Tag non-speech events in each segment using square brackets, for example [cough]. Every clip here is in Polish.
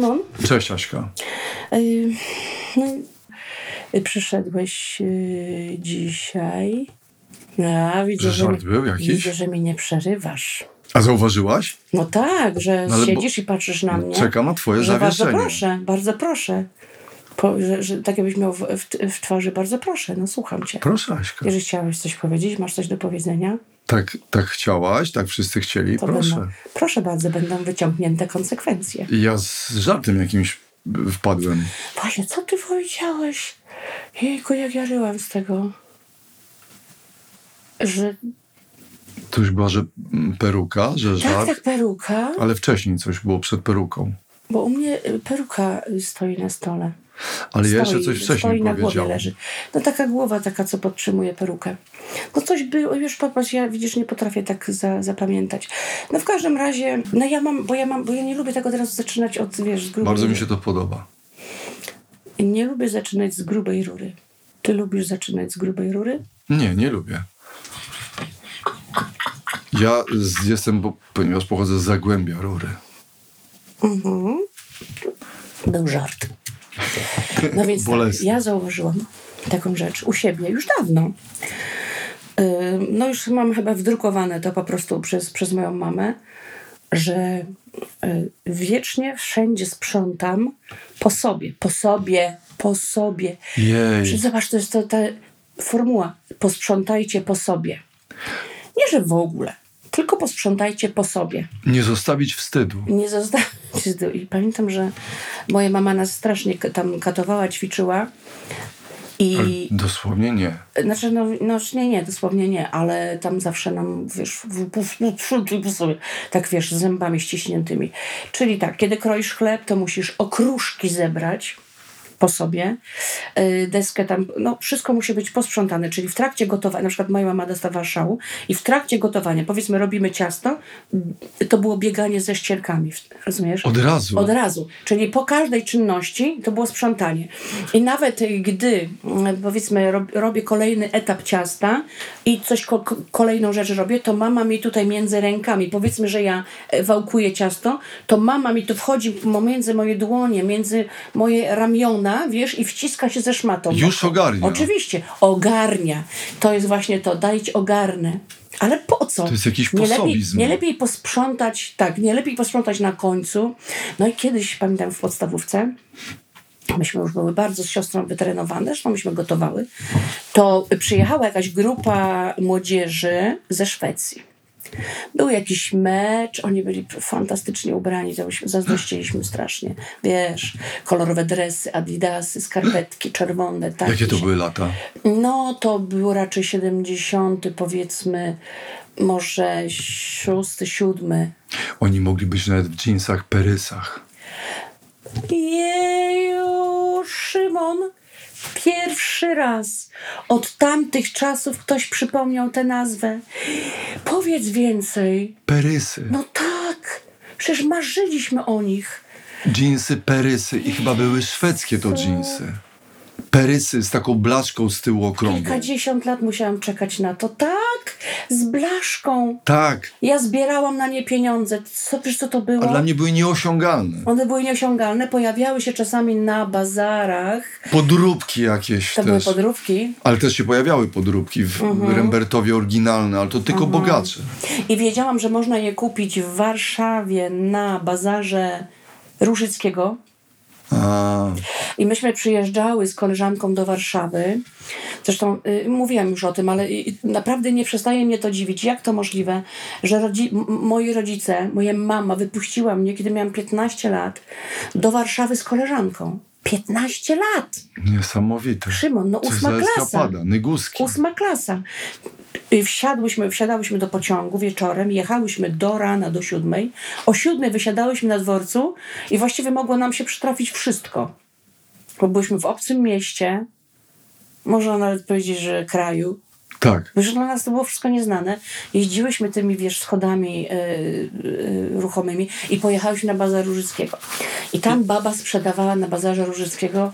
Szymon? Cześć Aśka. No, y, przyszedłeś yy, dzisiaj. A, widzę, Że że, żart mi- był jakiś? widzę, że nie przerywasz. A zauważyłaś? No tak, że No siedzisz i patrzysz na mnie. Czekam na twoje że bardzo zawieszenie. proszę, bardzo proszę. Po, że, że tak jakbyś miał w, w, w twarzy, bardzo proszę, no słucham cię. Proszę Aśka. Jeżeli chciałeś coś powiedzieć, masz coś do powiedzenia, Tak, tak chciałaś, tak wszyscy chcieli, to proszę. Będą, proszę bardzo, będą wyciągnięte konsekwencje. I ja z żartem jakimś wpadłem. Właśnie, co ty powiedziałeś? Jejku, jak ja żyłam z tego. Że To już była, że peruka, że tak, żart, tak, peruka, ale wcześniej coś było przed peruką. bo u mnie y, peruka stoi na stole. Ale ja stoi, jeszcze coś wcześniej na głowie leży. No taka głowa taka, co podtrzymuje perukę. No coś było, już popatrz, ja widzisz, nie potrafię tak za, zapamiętać. No w każdym razie, no ja mam, bo ja mam, bo ja nie lubię tego teraz zaczynać od, wiesz, z grubej Bardzo mi się to podoba. Nie lubię zaczynać z grubej rury. Ty lubisz zaczynać z grubej rury? Nie, nie lubię. Ja z, jestem, bo, ponieważ pochodzę z Zagłębia Rury. Był żart. No więc tak, ja zauważyłam taką rzecz u siebie już dawno. No już mam chyba wdrukowane to po prostu przez, przez moją mamę, że yy, wiecznie wszędzie sprzątam po sobie, po sobie, po sobie. Jej. Zobacz, to jest to, ta formuła. Posprzątajcie po sobie. Nie, że w ogóle, tylko posprzątajcie po sobie. Nie zostawić wstydu. Nie zostawić. [laughs] I pamiętam, że moja mama nas strasznie tam katowała, ćwiczyła. I Ale dosłownie nie. znaczy, no, no nie, nie, dosłownie nie, ale tam zawsze nam, wiesz, sobie, tak wiesz, z zębami ściśniętymi. Czyli tak, kiedy kroisz chleb, to musisz okruszki zebrać po sobie, y, deskę tam, no wszystko musi być posprzątane, czyli w trakcie gotowania, na przykład moja mama dostawała szału i w trakcie gotowania, powiedzmy robimy ciasto, y, to było bieganie ze ścierkami, rozumiesz? Od razu. Od razu. Czyli po każdej czynności to było sprzątanie. I nawet y, gdy, mm, powiedzmy, rob, robię kolejny etap ciasta i coś, ko- ko- kolejną rzecz robię, to mama mi tutaj między rękami, powiedzmy, że ja e, wałkuję ciasto, to mama mi tu wchodzi pomiędzy moje dłonie, między moje ramiona, wiesz, i wciska się ze szmatą. Już ogarnia. Oczywiście, ogarnia. To jest właśnie to, dajcie ogarnę. Ale po co? To jest jakiś nie lepiej, posobizm. nie lepiej posprzątać, tak, nie lepiej posprzątać na końcu. No i kiedyś, pamiętam w podstawówce, myśmy już były bardzo z siostrą wytrenowane, zresztą myśmy gotowały, to przyjechała jakaś grupa młodzieży ze Szwecji. Był jakiś mecz, oni byli fantastycznie ubrani, zazdrościliśmy strasznie. Wiesz, kolorowe dresy, adidasy, skarpetki czerwone. Tak, Jakie to były lata? no, to był raczej 70, powiedzmy, może szósty, siódmy. Oni mogli być nawet w jeansach, perysach. Jeju, Szymon, pierwszy raz od tamtych czasów ktoś przypomniał tę nazwę. Powiedz więcej. Perysy. No tak, przecież marzyliśmy o nich. Dżinsy, perysy i chyba były szwedzkie to dżinsy. Perysy z taką blaszką z tyłu okrągłą. Kilkadziesiąt lat musiałam czekać na to. Tak, z blaszką. Tak, Ja zbierałam na nie pieniądze. Co, wiesz co to było? a dla mnie były nieosiągalne. One były nieosiągalne, pojawiały się czasami na bazarach. Podróbki jakieś To były też. podróbki. Ale też się pojawiały podróbki w Mhm. Rembertowie oryginalne, ale to tylko bogacze. I wiedziałam, że można je kupić w Warszawie na bazarze Różyckiego. A, I myśmy przyjeżdżały z koleżanką do Warszawy. Zresztą y, mówiłam już o tym, ale y, naprawdę nie przestaje mnie to dziwić. Jak to możliwe, że rodzi- moi rodzice, moja mama wypuściła mnie, kiedy miałam 15 lat, do Warszawy z koleżanką. 15 lat! niesamowite. Szymon, no ósma klasa. Nyguski. Ósma klasa. I Wsiadłyśmy, wsiadałyśmy do pociągu wieczorem, jechałyśmy do rana, do siódmej. O siódmej wysiadałyśmy na dworcu i właściwie mogło nam się przytrafić wszystko. Bo byliśmy w obcym mieście, można nawet powiedzieć, że kraju. Tak. Bo już dla nas to było wszystko nieznane. Jeździłyśmy tymi, wiesz, schodami e, e, ruchomymi i pojechałyśmy na bazar Różyckiego. I tam baba sprzedawała na bazarze Różyckiego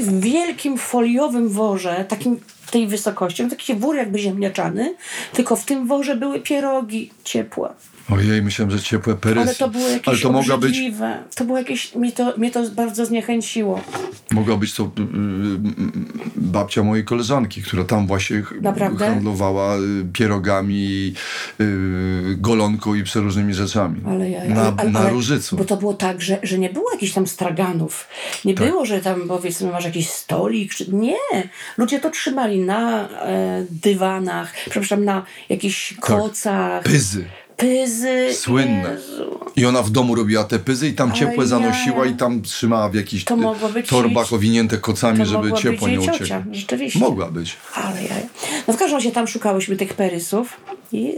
w wielkim foliowym worze, takim tej wysokości, no taki wór jakby ziemniaczany, tylko w tym worze były pierogi ciepłe. Ojej, myślałem, że ciepłe perysy. Ale to było jakieś Ale to mogła być. To było jakieś, mnie to, mnie to bardzo zniechęciło. mogła być to y, y, babcia mojej koleżanki, która tam właśnie Naprawdę? handlowała y, pierogami, golonką i przeróżnymi rzeczami. Ale ja, na, ale, na ale- Różycu. Bo to było tak, że, że nie było jakichś tam straganów. Nie Tak. było, że tam powiedzmy masz jakiś stolik. Czy... Nie. Ludzie to trzymali na e, dywanach, przepraszam, na jakichś kocach. Pyzy. Pyzy. Słynne. Jezu. I ona w domu robiła te pyzy i tam ciepłe Ale zanosiła ja- i tam trzymała w jakichś torbach jej- owinięte kocami, To żeby ciepło nie uciekło. ciocia, rzeczywiście. Mogła być. Ale ja. No w każdym razie tam szukałyśmy tych perysów. I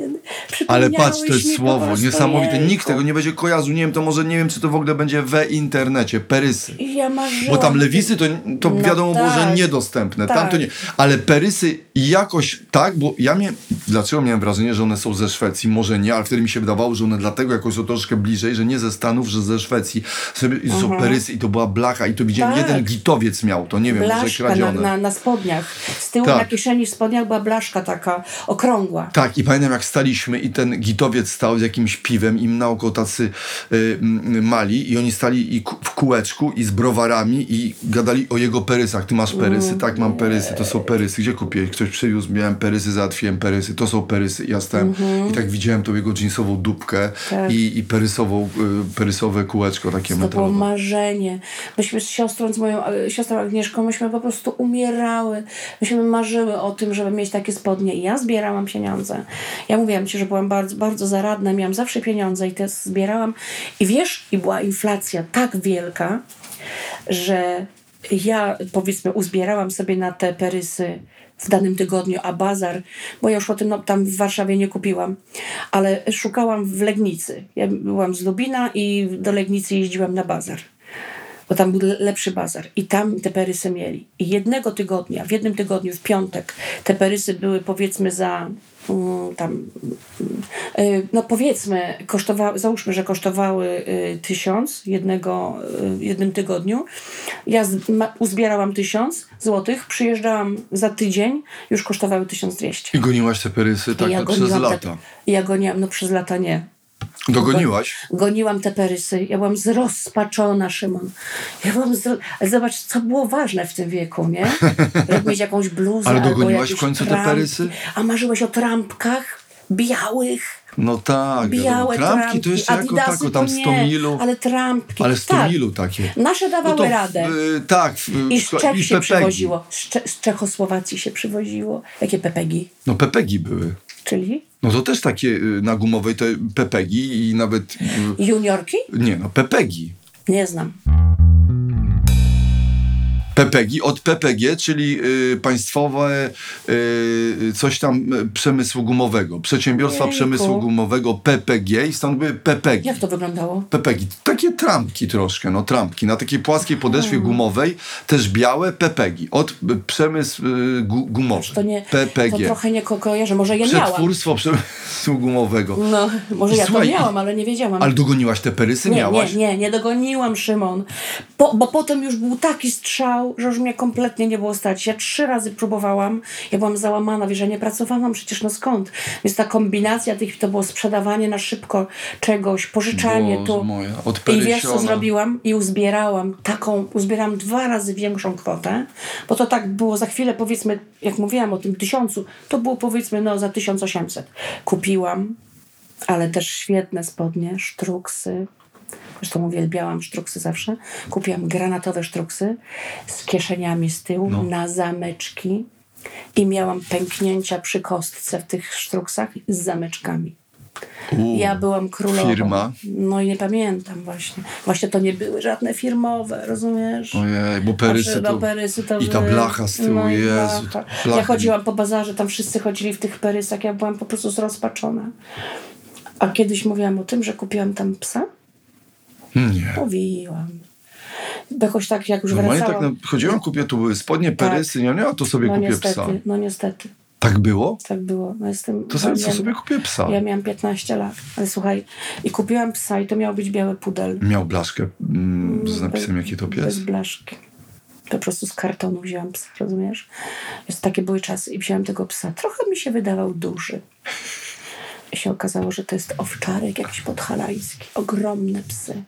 Ale patrz, to jest słowo niesamowite. Nikt jejku. tego nie będzie kojarzył. Nie wiem, to może nie wiem, czy to w ogóle będzie we internecie. Perysy. Ja. Bo tam lewisy to, to No wiadomo było, że tak. niedostępne. Tam Tak. to nie. Ale perysy jakoś tak, bo ja miałem. Dlaczego miałem wrażenie, że one są ze Szwecji? Może nie, ale wtedy mi się wydawało, że one dlatego jakoś są troszkę bliżej, że nie ze Stanów, że ze Szwecji. Sobie, to są perysy i to była blacha i to widziałem, Tak. jeden gitowiec miał to, nie wiem, może Blaszka na, kradzione. na, na spodniach. Z tyłu Tak. na kieszeni w spodniach była blaszka taka okrągła. Tak, i pamiętam jak staliśmy i ten gitowiec stał z jakimś piwem, im naokoło tacy y, mali i oni stali i w kółeczku i z browarami i gadali o jego perysach. Ty masz perysy? Mm. Tak, mam perysy, to są perysy. Gdzie kupiłeś? Ktoś przywiózł, miałem perysy, załatwiłem perysy, to są perysy. Ja stałem i tak widziałem tą jego jeansową dupkę. Tak. i, i perysową, y, perysowe kółeczko takie To było metalowe. marzenie. Myśmy z siostrą, z moją e, siostrą Agnieszką, myśmy po prostu umierały. Myśmy marzyły o tym, żeby mieć takie spodnie. I ja zbierałam pieniądze. Ja mówiłam ci, że byłam bardzo, bardzo zaradna, miałam zawsze pieniądze i te zbierałam. I wiesz, i była inflacja tak wielka, że ja powiedzmy uzbierałam sobie na te perysy w danym tygodniu, a bazar, bo ja już o tym no, tam w Warszawie nie kupiłam, ale szukałam w Legnicy. Ja byłam z Lubina i do Legnicy jeździłam na bazar, bo tam był le- lepszy bazar i tam te perysy mieli. I jednego tygodnia, w jednym tygodniu, w piątek, te perysy były powiedzmy za mm, tam, y, no powiedzmy, kosztowały, załóżmy, że kosztowały y, tysiąc jednego, y, jednym tygodniu. Ja uzbierałam tysiąc złotych, przyjeżdżałam za tydzień, już kosztowały 1200. I goniłaś te perysy tak ja przez lata. Te, ja goniłam, no przez lata nie. Dogoniłaś? Goniłam te perysy. Ja byłam zrozpaczona, Szymon. Ja byłam zro... Zobacz, co było ważne w tym wieku, nie? [laughs] Żeby mieć jakąś bluzę Ale dogoniłaś w końcu te trampki. perysy? A marzyłeś o trampkach białych. No tak. Białe wiadomo. trampki. to jeszcze jako Adidasy tako, to tam nie, 100 milu. Ale trampki. Ale 100 tak. milu takie. Nasze dawały No to radę. y, tak. w- I z Czech i się pepegi. przywoziło. Z, Cze- z Czechosłowacji się przywoziło. Jakie pepegi? No pepegi były. Czyli No to też takie y, na gumowej te pepegi i nawet... y, juniorki? Nie no, pepegi. Nie znam. PPG od PPG, czyli y, państwowe y, coś tam y, przemysłu gumowego. Przedsiębiorstwa Jejku. przemysłu gumowego PPG i stąd były PPG. Jak to wyglądało? PPG. Takie trampki troszkę, no trampki. Na takiej płaskiej podeszwie gumowej, też białe PPG. Od y, przemysł y, gu, gumowy. To nie. PPG. To trochę nie ko- kojarzę. Może ja miałam. Przetwórstwo przemysłu gumowego. No, może ja słuchaj, to miałam, ale nie wiedziałam. Ale dogoniłaś te perysy? nie, miałaś? nie, nie, nie dogoniłam Szymon. Po, bo potem już był taki strzał, że już mnie kompletnie nie było stać. Ja trzy razy próbowałam, ja byłam załamana, wiesz, że nie pracowałam przecież no skąd. Więc ta kombinacja tych, to było sprzedawanie na szybko czegoś, pożyczanie Boże tu. moja, I wiesz co zrobiłam? I uzbierałam taką, uzbierałam dwa razy większą kwotę, bo to tak było za chwilę powiedzmy, jak mówiłam o tym tysiącu, to było powiedzmy no za 1800. Kupiłam, ale też świetne spodnie, sztruksy. Zresztą uwielbiałam sztruksy zawsze. Kupiłam granatowe sztruksy z kieszeniami z tyłu No. na zameczki i miałam pęknięcia przy kostce w tych sztruksach z zameczkami. U, Ja byłam królową. Firma? No i nie pamiętam właśnie. Właśnie to nie były żadne firmowe, rozumiesz? Ojej, bo perysy Znaczy, to... no, perysy to I ta blacha z tyłu, no Jezu. Ja chodziłam po bazarze, tam wszyscy chodzili w tych perysach, ja byłam po prostu zrozpaczona. A kiedyś mówiłam o tym, że kupiłam tam psa? Nie. Mówiłam. Bo jakoś tak, jak już Normalnie tak wracałam... na, chodziłam, kupię, tu były spodnie, perysy, nie, nie, a to sobie no kupię niestety, psa. no niestety, Tak było? tak było. No jestem To sobie, co wolna. sobie kupię psa. Ja miałam 15 lat, ale słuchaj, i kupiłam psa i to miał być biały pudel. Miał blaszkę mm, z napisem, jaki to Bez pies. blaszki. Po prostu z kartonu wzięłam psa, rozumiesz? Jest takie były czasy i wzięłam tego psa. Trochę mi się wydawał duży. I się okazało, że to jest owczarek jakiś podhalański. Ogromne psy.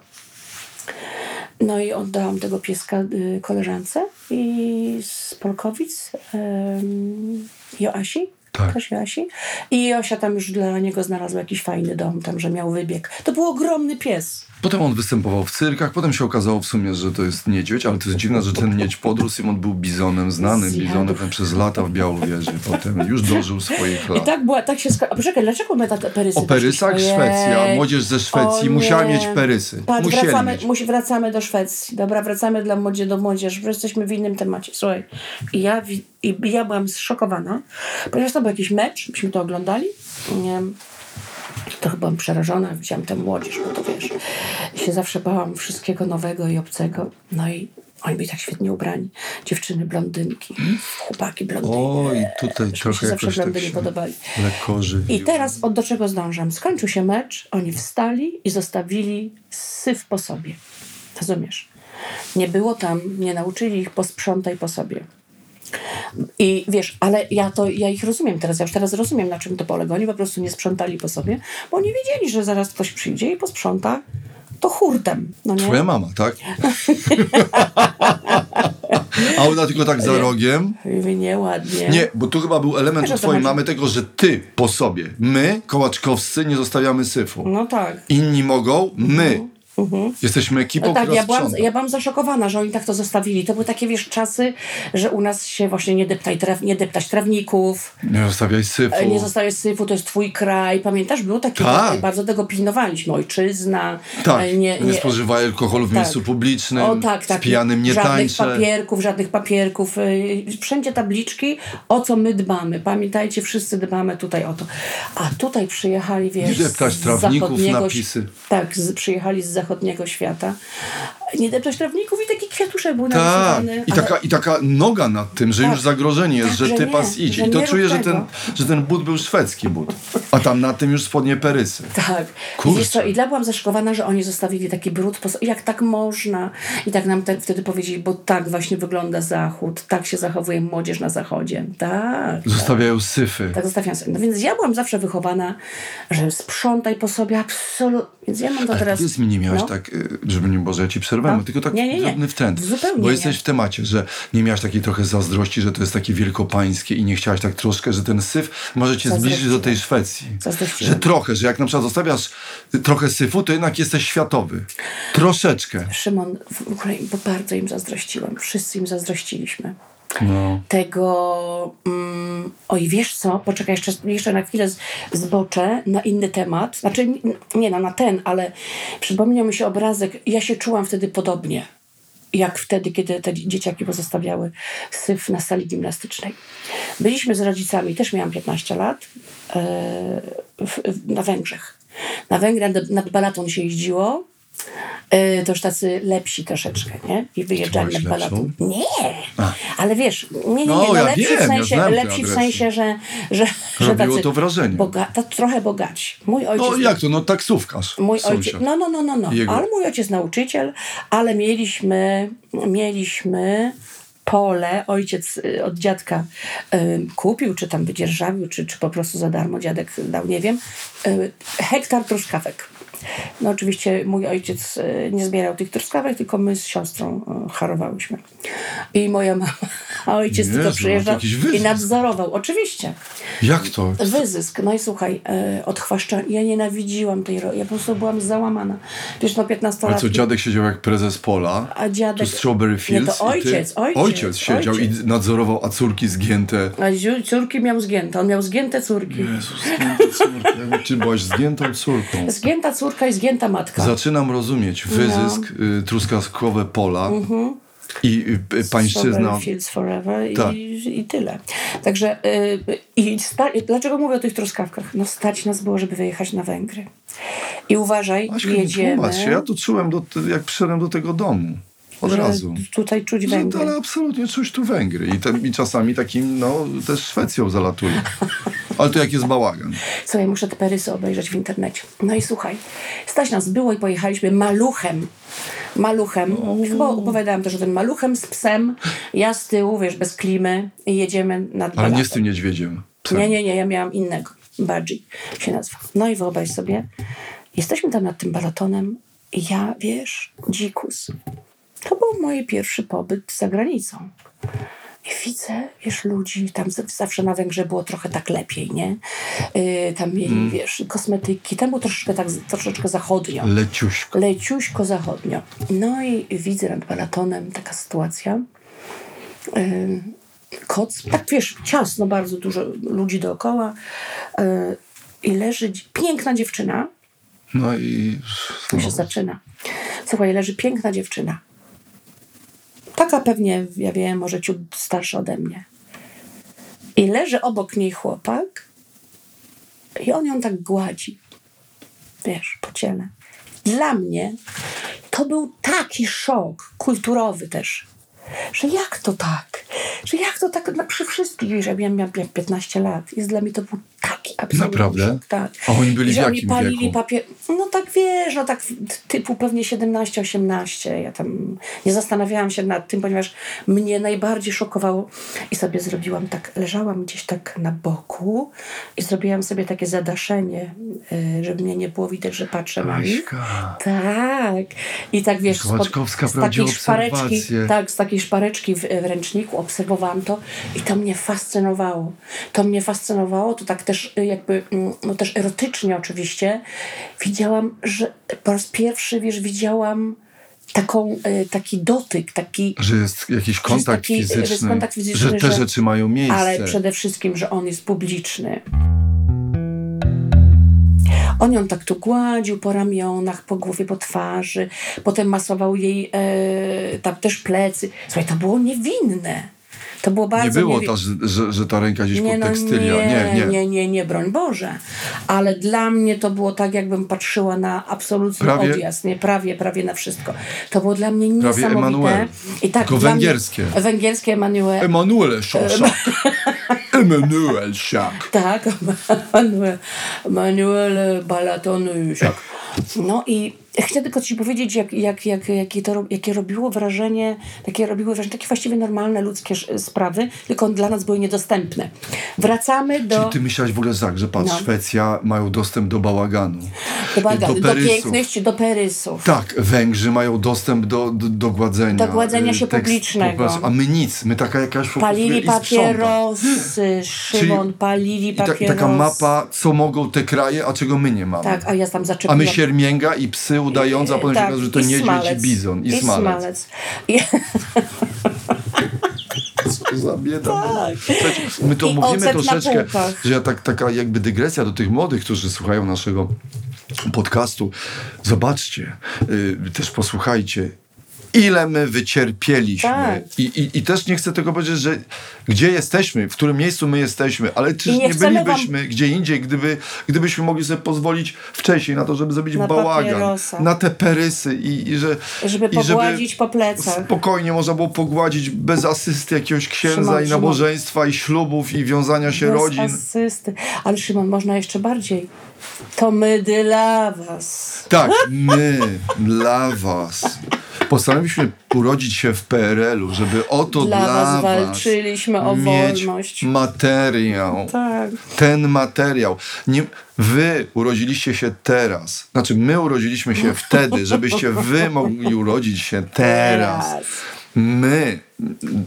No i oddałam tego pieska y, koleżance i z Polkowic, Joasi. Tak. Też Joasi. I Josia tam już dla niego znalazła jakiś fajny dom, tam, że miał wybieg. To był ogromny pies. Potem on występował w cyrkach, potem się okazało w sumie, że to jest niedźwiedź, ale to jest dziwne, że ten niedź podrósł i on był bizonem, znanym Zjadł. bizonem przez lata w Białowieży. Potem już dożył swoich I lat. tak była, tak się sko- A poczekaj, dlaczego my te perysy O perysach doszliśmy? Szwecja, młodzież ze Szwecji musiała mieć perysy. Musieli wracamy, mieć. musi, wracamy do Szwecji. Dobra, wracamy dla młodzie, do młodzieży, bo jesteśmy w innym temacie. Słuchaj, i ja, i ja byłam zszokowana, ponieważ to był jakiś mecz, myśmy to oglądali. Nie, trochę byłam przerażona, widziałam tę młodzież, bo to wiesz, się zawsze bałam wszystkiego nowego i obcego. No i oni byli tak świetnie ubrani. Dziewczyny blondynki, chłopaki blondynki. Oj, tutaj się trochę zawsze jakoś tak blondyni się podobali. żywił. I teraz od do czego zdążam? Skończył się mecz, oni wstali i zostawili syf po sobie. Rozumiesz? Nie było tam, nie nauczyli ich posprzątaj po sobie. I wiesz, ale ja to, ja ich rozumiem teraz, ja już teraz rozumiem, na czym to polega. Oni po prostu nie sprzątali po sobie, bo oni wiedzieli, że zaraz ktoś przyjdzie i posprząta to hurtem. No nie? Twoja mama, tak? [laughs] A ona tylko tak za rogiem. Nieładnie. Nie, bo tu chyba był element u twojej mamy tego, że ty po sobie, my, kołaczkowscy, nie zostawiamy syfu. No tak. Inni mogą, my. Jesteśmy ekipą, No tak, która ja byłam, ja byłam zaszokowana, że oni tak to zostawili. To były takie, wiesz, czasy, że u nas się właśnie nie, deptaj traw, nie deptać trawników, Nie zostawiaj syfu. e, nie zostawiać syfu, to jest twój kraj. Pamiętasz, było takie, Tak. bardzo tego pilnowaliśmy. Ojczyzna. tak, e, nie, nie spożywaj alkoholu w tak. miejscu publicznym, O tak, tak. z pijanym nie żadnych tańczę. papierków, żadnych papierków. y, Wszędzie tabliczki, o co my dbamy. Pamiętajcie, wszyscy dbamy tutaj o to. A tutaj przyjechali, wiesz, Nie deptać trawników, napisy. Tak, z, przyjechali z zachodniego świata. Nie deptać trawników i taki kwiatuszek był Tak, narysowany. i ale- taka, i taka noga nad tym, że Tak. już zagrożenie jest, Tak, że że ty nie, pas idź. że I to czuję, że ten, że ten but był szwedzki but. A tam na tym już spodnie perysy. Tak. Kurczę. Wiesz co, i dla byłam zaszokowana, że oni zostawili taki brud. Po, jak tak można? I tak nam te, wtedy powiedzieli, bo tak właśnie wygląda Zachód, tak się zachowuje młodzież na Zachodzie. Tak. Zostawiają syfy. Tak zostawiam sobie. No więc ja byłam zawsze wychowana, że sprzątaj po sobie absolutnie. Więc ja mam to Ale teraz. powiedz mi, nie miałaś no. tak, y, żeby nie Boże, ja ci przerwałem, No. tylko tak Nie, nie, nie. drobny wtręt. Zupełnie Bo jesteś w temacie, że nie miałaś takiej trochę zazdrości, że to jest takie wielkopańskie i nie chciałaś tak troszkę, że ten syf może cię zbliżyć do tej Szwecji. Że trochę, że jak na przykład zostawiasz trochę syfu, to jednak jesteś światowy. Troszeczkę. Szymon, w bo bardzo im zazdrościłam. Wszyscy im zazdrościliśmy. No. tego. Mm, oj, wiesz co? Poczekaj, jeszcze, jeszcze na chwilę z- zboczę na inny temat. Znaczy, nie na ten, ale przypomniał mi się obrazek. Ja się czułam wtedy podobnie. Jak wtedy, kiedy te dzieciaki pozostawiały syf na sali gimnastycznej. Byliśmy z rodzicami, też miałam 15 lat, e, w, w, na Węgrzech. Na Węgry nad, nad Balaton się jeździło. E, to już tacy lepsi troszeczkę, nie? I wyjeżdżali lepszą? Balaton. Nie, ale wiesz, nie, nie, nie, No, no, ja lepsi, wiem, w ja sensie, te lepsi w sensie, że, że, że tacy to wrażenie. Boga, to trochę bogaci. Mój ojciec, No jak to? No taksówkarz. mój ojciec, no, no, no, no, no. Jego. ale mój ojciec nauczyciel, ale mieliśmy, mieliśmy pole, ojciec y, od dziadka y, kupił, czy tam wydzierżawił, czy, czy po prostu za darmo dziadek dał, nie wiem, y, hektar truskawek. No oczywiście mój ojciec y, nie zbierał tych truskawek, tylko my z siostrą y, harowałyśmy. I moja mama, a ojciec Jezu, tylko to przyjeżdżał i nadzorował. Oczywiście. Jak to? Wyzysk. No i słuchaj, e, odchwaszcza. Ja nienawidziłam tej roli. Ja po prostu byłam załamana. Wiesz, no 15 Ale lat. co, dziadek siedział jak prezes pola, A dziadek. tu Strawberry Nie, Fields to i ojciec, ty, ojciec, siedział ojciec. i nadzorował, a córki zgięte. A ziu- córki miał zgięte. On miał zgięte córki. Jezus, zgięte córki. Jakby Ty byłaś zgiętą córką. Zgięta córka i zgięta matka. Zaczynam rozumieć wyzysk, No. y, pola i y, y. Strawberry Fields Forever Tak. i, i tyle. Także y, i sta, dlaczego mówię o tych truskawkach? No stać nas było, żeby wyjechać na Węgry. I uważaj, Aśka, nie jedziemy. się. Ja to czułem, do, jak przyszedłem do tego domu. Od że razu. tutaj czuć Że, Węgry. ale absolutnie czuć tu Węgry. I, te, I czasami takim, no, też Szwecją zalatuje. [laughs] Ale to jak jest bałagan. Co ja muszę te perysy obejrzeć w internecie. No i słuchaj, stać nas było i pojechaliśmy maluchem. Maluchem. Chyba opowiadałam też o tym maluchem z psem. Ja z tyłu, wiesz, bez klimy i jedziemy nad Ale nie z tym niedźwiedziem. Psem. Nie, nie, nie, ja miałam innego. Badzi się nazywa. No i wyobraź sobie, jesteśmy tam nad tym balatonem i ja, wiesz, dzikus. To był mój pierwszy pobyt za granicą. Widzę, wiesz, ludzi, tam zawsze na Węgrzech było trochę tak lepiej, nie? Yy, tam mieli, wiesz, kosmetyki, tam było troszeczkę tak, troszeczkę zachodnio Leciuśko. leciuśko zachodnio. No i widzę nad balatonem taka sytuacja. Ym, Koc, tak wiesz, ciasno, bardzo dużo ludzi dookoła. Yy, I leży piękna dziewczyna. No i... Tu się zaczyna. Słuchaj, leży piękna dziewczyna. Taka pewnie, ja wiem, może ciut starsza ode mnie. I leży obok niej chłopak i on ją tak gładzi. Wiesz, po ciele. Dla mnie to był taki szok, kulturowy też, że jak to tak? Że jak to tak na, przy wszystkich, wiesz, ja miałam, miałam 15 lat, jest dla mnie to był taki absolutny Naprawdę? tak. A oni byli I w jakim palili wieku? papier, no tak wiesz, no tak typu pewnie 17-18, ja tam nie zastanawiałam się nad tym, ponieważ mnie najbardziej szokowało i sobie zrobiłam tak, leżałam gdzieś tak na boku i zrobiłam sobie takie zadaszenie, y, żeby mnie nie było widać, że patrzę na nich. Tak. I tak wiesz, z takiej szpareczki, tak, z takiej szpareczki w, w ręczniku obserwowałam to i to mnie fascynowało. To mnie fascynowało, to tak też y, jakby, mm, no też erotycznie oczywiście. Widziałam, że po raz pierwszy, wiesz, widziałam taką, y, taki dotyk, taki, Że jest jakiś kontakt taki- że jest fizyczny. kontakt fizyczny, że te że- rzeczy mają miejsce. ale przede wszystkim, że on jest publiczny. On ją tak tu gładził po ramionach, po głowie, po twarzy, potem masował jej e, tam też plecy. Słuchaj, to było niewinne. To było bardzo Nie było to, że, że, ta ręka gdzieś nie, pod no tekstylia. nie, Nie, nie. nie, nie, broń Boże. Ale dla mnie to było tak, jakbym patrzyła na absolutny Prawie- odjazd, nie, prawie, prawie na wszystko. To było dla mnie Prawie niesamowite. Emanuel. I tak, Tylko dla mnie- węgierskie. Węgierskie Emanuel. Emanuele Szaszak. [laughs] Emanuel Szak. Tak, [laughs] Manuel, Manuel Balatonysiak. No i chcę tylko ci powiedzieć, jak, jak, jak, jakie, to, jakie robiło wrażenie, takie robiły wrażenie, takie właściwie normalne ludzkie sprawy, tylko dla nas były niedostępne. Wracamy do, Czyli ty myślałaś w ogóle tak, że patrz, No. Szwecja mają dostęp do bałaganu. do, baga- do, perysów. piękności, do perysów. Tak, Węgrzy mają dostęp do, do, do gładzenia. Do gładzenia się y, tekst- publicznego. A my nic, my taka jakaś Palili papierosy, Szymon, palili I ta, papierosy. taka mapa, co mogą te kraje, a czego my nie mamy. Tak, a ja tam A zaczepiłam. my siermięga i psy udające, a potem się Tak, okaże, że to niedźwiedź smalec. i bizon. I, I smalec. smalec. I, [laughs] Co za bieda. Tak. Słuchajcie, My to I mówimy troszeczkę, że ja tak, taka jakby dygresja do tych młodych, którzy słuchają naszego podcastu. Zobaczcie, y, też posłuchajcie, ile my wycierpieliśmy. Tak. I, i, I też nie chcę tego powiedzieć, że gdzie jesteśmy, w którym miejscu my jesteśmy, ale czyż nie nie, bylibyśmy gdzie indziej, gdyby, gdybyśmy mogli sobie pozwolić wcześniej na to, żeby zrobić Na bałagan, papierosa. na te perysy i, i że... żeby pogładzić po plecach. Spokojnie można było pogładzić bez asysty jakiegoś księdza Szymon, i Szymon. nabożeństwa i ślubów i wiązania się Bez rodzin. asysty. Ale Szymon, można jeszcze bardziej. To my dla was. Tak, my dla was. Postanowiliśmy urodzić się w PRL-u, żeby oto Dla dla, was walczyliśmy o mieć wolność. materiał. Tak. Ten materiał. Nie, wy urodziliście się teraz. Znaczy, my urodziliśmy się wtedy, żebyście wy mogli urodzić się [laughs] teraz. Teraz. My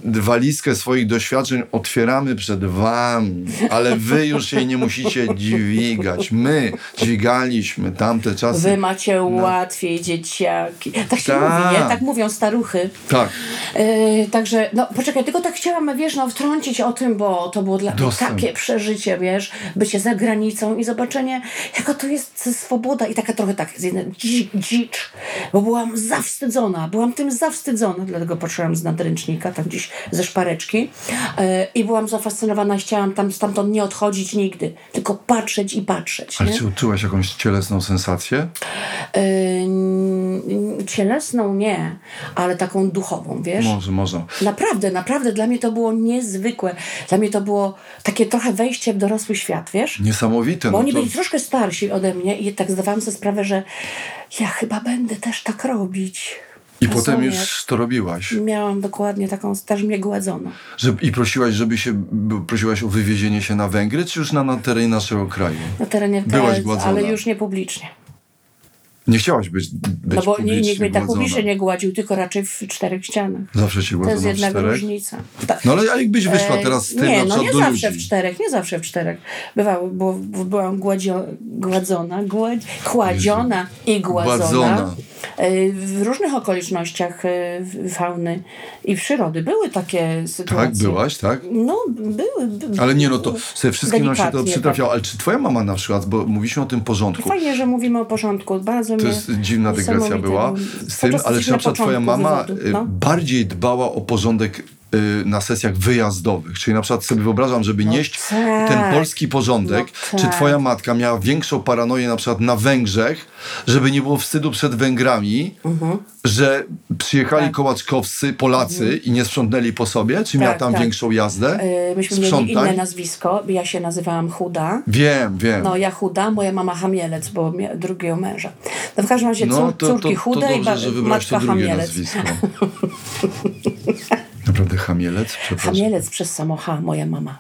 walizkę swoich doświadczeń otwieramy przed wami, ale wy już jej nie musicie dźwigać. My dźwigaliśmy tamte czasy. Wy macie łatwiej, dzieciaki. Tak się Tak. mówi, nie? Tak mówią staruchy. Tak. Yy, także, no poczekaj, tylko tak chciałam, wiesz, no wtrącić o tym, bo to było dla mnie takie przeżycie, wiesz, bycie za granicą i zobaczenie, jaka to jest swoboda i taka trochę tak, z jednej dzi- dzicz, bo byłam zawstydzona, byłam tym zawstydzona, dlatego patrzyłam z nadręcznika, tam gdzieś ze szpareczki yy, i byłam zafascynowana, chciałam tam stamtąd nie odchodzić nigdy, tylko patrzeć i patrzeć, Ale nie? czy odczułaś jakąś cielesną sensację? Yy, cielesną nie, ale taką duchową, wiesz? Może, może. Naprawdę, naprawdę dla mnie to było niezwykłe. Dla mnie to było takie trochę wejście w dorosły świat, wiesz? Niesamowite. Bo No oni to... byli troszkę starsi ode mnie i tak zdawałam sobie sprawę, że ja chyba będę też tak robić. I potem już to robiłaś. Miałam dokładnie taką, też mnie gładzono. Że, I prosiłaś, żeby się, prosiłaś o wywiezienie się na Węgry, czy już na, na terenie naszego kraju? Na terenie Byłaś kraju, gładzona. ale już nie publicznie. Nie chciałaś być, być No bo nie, publicznie nikt mnie tak publicznie nie gładził, tylko raczej w czterech ścianach. Zawsze cię To jest gładzono w jednak czterech? różnica. Ta- No ale jakbyś wyszła teraz z tym Nie, na no nie do zawsze ludzi? w czterech, nie zawsze w czterech. Bywało, bo, bo byłam gładzio, gładzona, gład, i gładzona. Gładzona. E, W różnych okolicznościach e, fauny i przyrody były takie sytuacje. Tak, byłaś, tak? No, były. by- Ale nie, no to sobie wszystkim nam się to przytrafiało. Ale czy twoja mama na przykład, bo mówiliśmy o tym porządku, Fajnie, że mówimy o porządku. Bardzo to jest dziwna dygresja była z tym, ale czy na przykład twoja mama wywodu, y, no. bardziej dbała o porządek na sesjach wyjazdowych? Czyli na przykład sobie wyobrażam, żeby nieść tak. ten polski porządek, No czy tak. twoja matka miała większą paranoję na przykład na Węgrzech, żeby nie było wstydu przed Węgrami, że przyjechali Mhm. Tak. kołaczkowscy, Polacy i nie sprzątnęli po sobie? Czy miała Tak, tam tak. większą jazdę? E, Myśmy mieli inne nazwisko. Ja się nazywałam Chuda. Wiem, wiem. No, ja chuda, moja mama Hamielec, bo drugiego męża. No w każdym razie No, cór, to, to, córki to chude i dobrze, to matka Hamielec. [laughs] Naprawdę Hamielec? Hamielec przez samo H, moja mama.